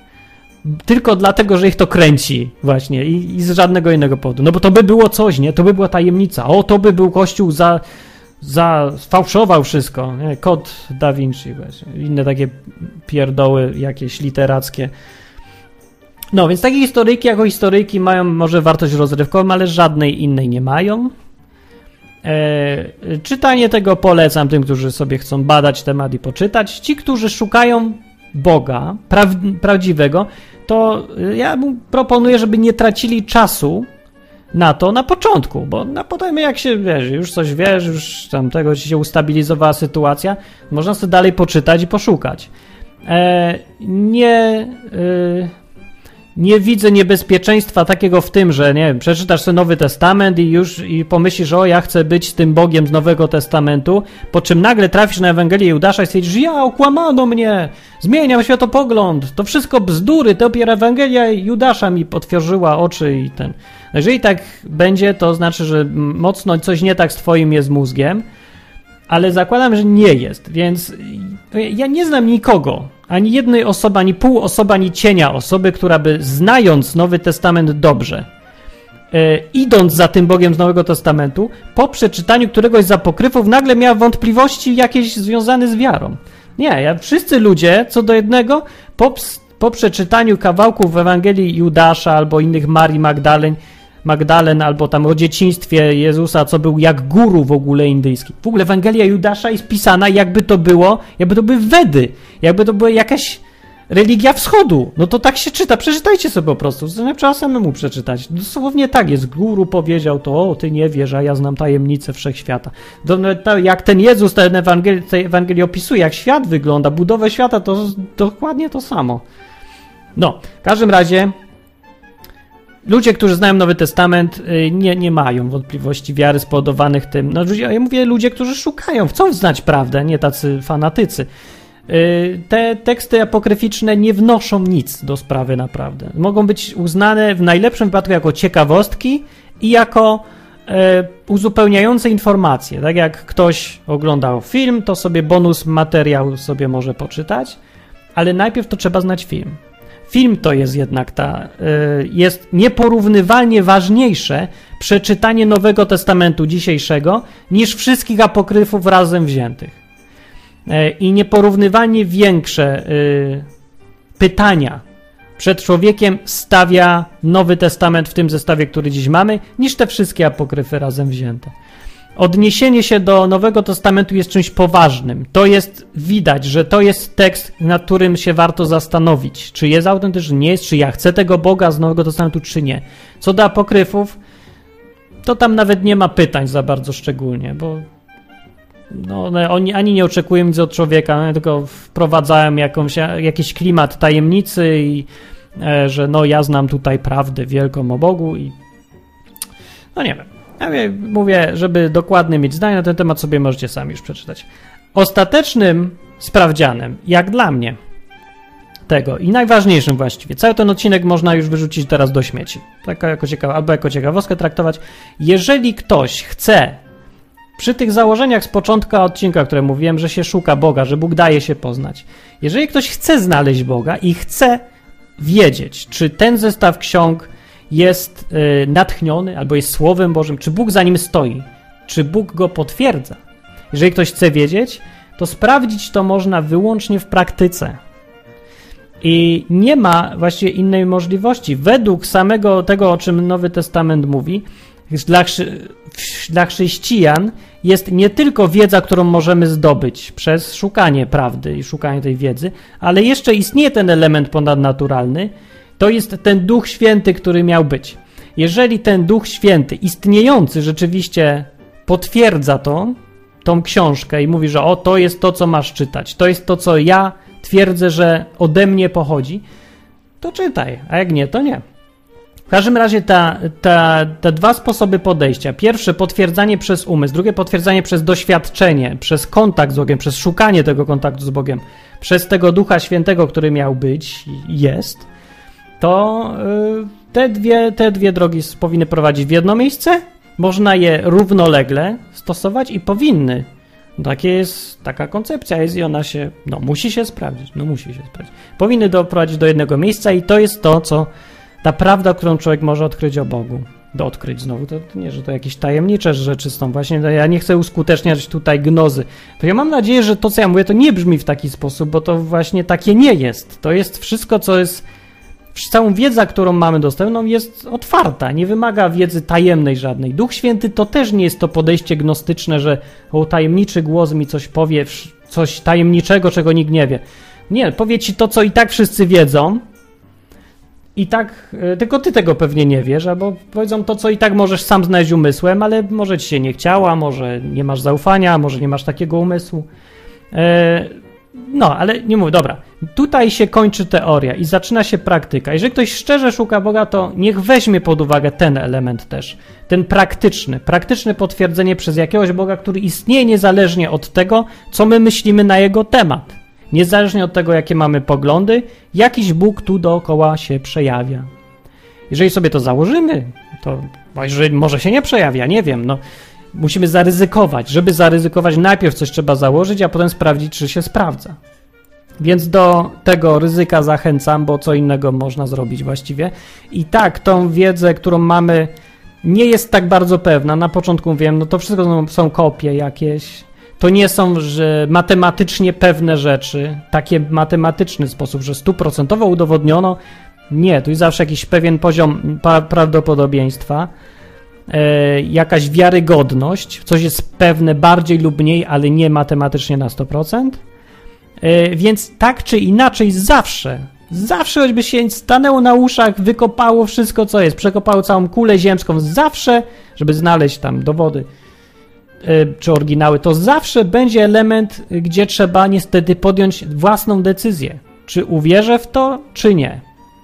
tylko dlatego, że ich to kręci właśnie i, i, z żadnego innego powodu. No bo to by było coś, nie? To by była tajemnica. O, to by był kościół za, za fałszował wszystko. Nie? Kod Da Vinci właśnie. Inne takie pierdoły jakieś literackie. No, więc takie historyjki jako historyjki mają może wartość rozrywkową, ale żadnej innej nie mają. E, czytanie tego polecam tym, którzy sobie chcą badać temat i poczytać. Ci, którzy szukają Boga pra prawdziwego, to ja mu proponuję, żeby nie tracili czasu na to na początku, bo na potem jak się wiesz, już coś wiesz, już tam tego się ustabilizowała sytuacja, można sobie dalej poczytać i poszukać. E, nie. E, nie widzę niebezpieczeństwa takiego w tym, że nie wiem, przeczytasz sobie Nowy Testament i już i pomyślisz, o ja chcę być tym Bogiem z Nowego Testamentu, po czym nagle trafisz na Ewangelię Judasza i stwierdzisz, ja okłamano mnie, zmieniam światopogląd, to wszystko bzdury, dopiero Ewangelia Judasza mi potworzyła oczy i ten. Jeżeli tak będzie, to znaczy, że mocno coś nie tak z twoim jest mózgiem, ale zakładam, że nie jest, więc ja nie znam nikogo, ani jednej osoby, ani pół osoby, ani cienia osoby, która by znając Nowy Testament dobrze, e, idąc za tym Bogiem z Nowego Testamentu, po przeczytaniu któregoś z apokryfów nagle miała wątpliwości jakieś związane z wiarą. Nie, ja, wszyscy ludzie, co do jednego, po, po przeczytaniu kawałków Ewangelii Judasza albo innych Marii Magdaleń, Magdalen, albo tam o dzieciństwie Jezusa, co był jak guru w ogóle indyjski. W ogóle Ewangelia Judasza jest pisana jakby to było, jakby to były Wedy, jakby to była jakaś religia wschodu. No to tak się czyta, przeczytajcie sobie po prostu, to trzeba samemu przeczytać. Dosłownie tak jest, guru powiedział to, o ty nie wiesz, a ja znam tajemnicę wszechświata. To, jak ten Jezus ten Ewangelii, tej Ewangelii opisuje, jak świat wygląda, budowę świata, to dokładnie to samo. No, w każdym razie ludzie, którzy znają Nowy Testament, y, nie, nie mają wątpliwości wiary spowodowanych tym. No, ja mówię ludzie, którzy szukają, chcą znać prawdę, nie tacy fanatycy. Y, te teksty apokryficzne nie wnoszą nic do sprawy naprawdę. Mogą być uznane w najlepszym wypadku jako ciekawostki i jako e, uzupełniające informacje. Tak jak ktoś oglądał film, to sobie bonus materiał sobie może poczytać, ale najpierw to trzeba znać film. Film to jest jednak ta, y, jest nieporównywalnie ważniejsze przeczytanie Nowego Testamentu dzisiejszego niż wszystkich apokryfów razem wziętych. Y, I nieporównywalnie większe y, pytania przed człowiekiem stawia Nowy Testament w tym zestawie, który dziś mamy, niż te wszystkie apokryfy razem wzięte odniesienie się do Nowego Testamentu jest czymś poważnym. To jest widać, że to jest tekst, nad którym się warto zastanowić, czy jest autentyczny, nie jest, czy ja chcę tego Boga z Nowego Testamentu, czy nie. Co do apokryfów, to tam nawet nie ma pytań za bardzo szczególnie, bo no, oni ani nie oczekują nic od człowieka, tylko wprowadzają jakąś, jakiś klimat tajemnicy i e, że no ja znam tutaj prawdę wielką o Bogu i no nie wiem. Ja mówię, żeby dokładnie mieć zdanie na ten temat, sobie możecie sami już przeczytać. Ostatecznym sprawdzianem, jak dla mnie, tego i najważniejszym właściwie, cały ten odcinek można już wyrzucić teraz do śmieci. Tak jako ciekawa, albo jako ciekawostkę traktować. Jeżeli ktoś chce przy tych założeniach z początku odcinka, które mówiłem, że się szuka Boga, że Bóg daje się poznać. Jeżeli ktoś chce znaleźć Boga i chce wiedzieć, czy ten zestaw ksiąg jest y, natchniony albo jest Słowem Bożym, czy Bóg za nim stoi, czy Bóg go potwierdza. Jeżeli ktoś chce wiedzieć, to sprawdzić to można wyłącznie w praktyce. I nie ma właściwie innej możliwości. Według samego tego, o czym Nowy Testament mówi, dla, dla chrześcijan jest nie tylko wiedza, którą możemy zdobyć przez szukanie prawdy i szukanie tej wiedzy, ale jeszcze istnieje ten element ponadnaturalny, to jest ten Duch Święty, który miał być. Jeżeli ten Duch Święty, istniejący rzeczywiście, potwierdza to, tą książkę i mówi, że o, to jest to, co masz czytać, to jest to, co ja twierdzę, że ode mnie pochodzi, to czytaj, a jak nie, to nie. W każdym razie ta, ta, te dwa sposoby podejścia. Pierwsze potwierdzanie przez umysł, drugie potwierdzanie przez doświadczenie, przez kontakt z Bogiem, przez szukanie tego kontaktu z Bogiem, przez tego Ducha Świętego, który miał być, jest to, y, te dwie, te dwie drogi powinny prowadzić w jedno miejsce, można je równolegle stosować i powinny. Takie jest, taka koncepcja jest i ona się, no musi się sprawdzić, no musi się sprawdzić. Powinny doprowadzić do jednego miejsca i to jest to, co ta prawda, którą człowiek może odkryć o Bogu. Do odkryć znowu, to, to nie, że to jakieś tajemnicze rzeczy są właśnie, no ja nie chcę uskuteczniać tutaj gnozy. To ja mam nadzieję, że to, co ja mówię, to nie brzmi w taki sposób, bo to właśnie takie nie jest. To jest wszystko, co jest całą wiedza, którą mamy dostępną, jest otwarta, nie wymaga wiedzy tajemnej żadnej. Duch Święty to też nie jest to podejście gnostyczne, że o tajemniczy głos mi coś powie, coś tajemniczego, czego nikt nie wie. Nie, powie ci to, co i tak wszyscy wiedzą, i tak, e, tylko ty tego pewnie nie wiesz, albo powiedzą to, co i tak możesz sam znaleźć umysłem, ale może ci się nie chciała, może nie masz zaufania, może nie masz takiego umysłu. E, no, ale nie mówię, dobra. Tutaj się kończy teoria i zaczyna się praktyka. Jeżeli ktoś szczerze szuka Boga, to niech weźmie pod uwagę ten element też. Ten praktyczny, praktyczne potwierdzenie przez jakiegoś Boga, który istnieje niezależnie od tego, co my myślimy na jego temat. Niezależnie od tego, jakie mamy poglądy, jakiś Bóg tu dookoła się przejawia. Jeżeli sobie to założymy, to może się nie przejawia, nie wiem, no musimy zaryzykować. Żeby zaryzykować, najpierw coś trzeba założyć, a potem sprawdzić, czy się sprawdza. Więc do tego ryzyka zachęcam, bo co innego można zrobić właściwie. I tak, tą wiedzę, którą mamy, nie jest tak bardzo pewna. Na początku wiem, no to wszystko są kopie jakieś. To nie są że matematycznie pewne rzeczy, takie matematyczny sposób, że stuprocentowo udowodniono. Nie, tu jest zawsze jakiś pewien poziom prawdopodobieństwa. E, jakaś wiarygodność, coś jest pewne bardziej lub mniej, ale nie matematycznie na 100%. E, więc tak czy inaczej, zawsze, zawsze choćby się stanęło na uszach, wykopało wszystko, co jest, przekopało całą kulę ziemską, zawsze, żeby znaleźć tam dowody e, czy oryginały, to zawsze będzie element, gdzie trzeba niestety podjąć własną decyzję. Czy uwierzę w to, czy nie.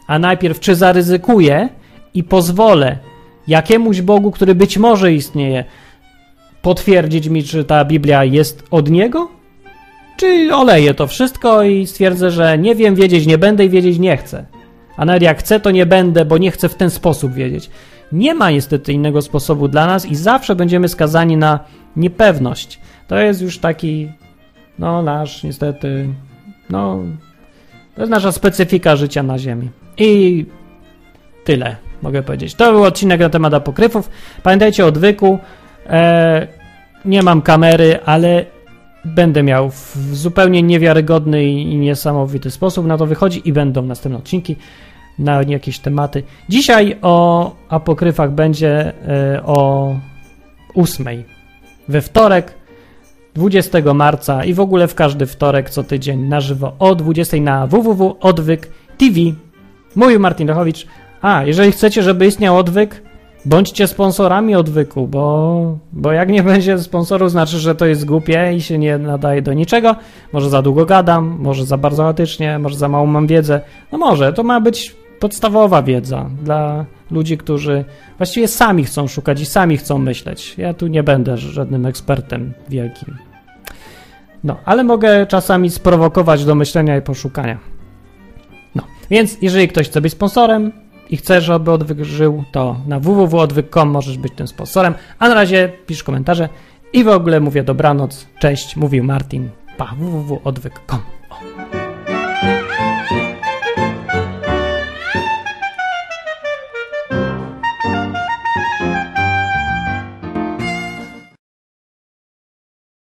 A najpierw, czy zaryzykuję i pozwolę jakiemuś Bogu, który być może istnieje, potwierdzić mi, czy ta Biblia jest od Niego? Czy oleję to wszystko i stwierdzę, że nie wiem, wiedzieć nie będę i wiedzieć nie chcę. A nawet jak chcę, to nie będę, bo nie chcę w ten sposób wiedzieć. Nie ma niestety innego sposobu dla nas i zawsze będziemy skazani na niepewność. To jest już taki, no nasz niestety, no, to jest nasza specyfika życia na Ziemi. I tyle mogę powiedzieć. To był odcinek na temat apokryfów. Pamiętajcie o odwyku. E, nie mam kamery, ale będę miał w zupełnie niewiarygodny i niesamowity sposób na to wychodzi i będą następne odcinki na jakieś tematy. Dzisiaj o apokryfach będzie e, o 8 we wtorek 20 marca i w ogóle w każdy wtorek co tydzień na żywo o 20 na www.odwyk TV. Mówił Martin Lechowicz. A, jeżeli chcecie, żeby istniał odwyk, bądźcie sponsorami odwyku, bo, bo jak nie będzie sponsorów, znaczy, że to jest głupie i się nie nadaje do niczego. Może za długo gadam, może za bardzo chaotycznie, może za mało mam wiedzę. No może, to ma być podstawowa wiedza dla ludzi, którzy właściwie sami chcą szukać i sami chcą myśleć. Ja tu nie będę żadnym ekspertem wielkim. No, ale mogę czasami sprowokować do myślenia i poszukania. No, więc jeżeli ktoś chce być sponsorem, i chcesz, żeby odwyk żył, to na www.odwyk.com możesz być tym sponsorem. A na razie pisz komentarze i w ogóle mówię dobranoc, cześć, mówił Martin, pa, www.odwyk.com.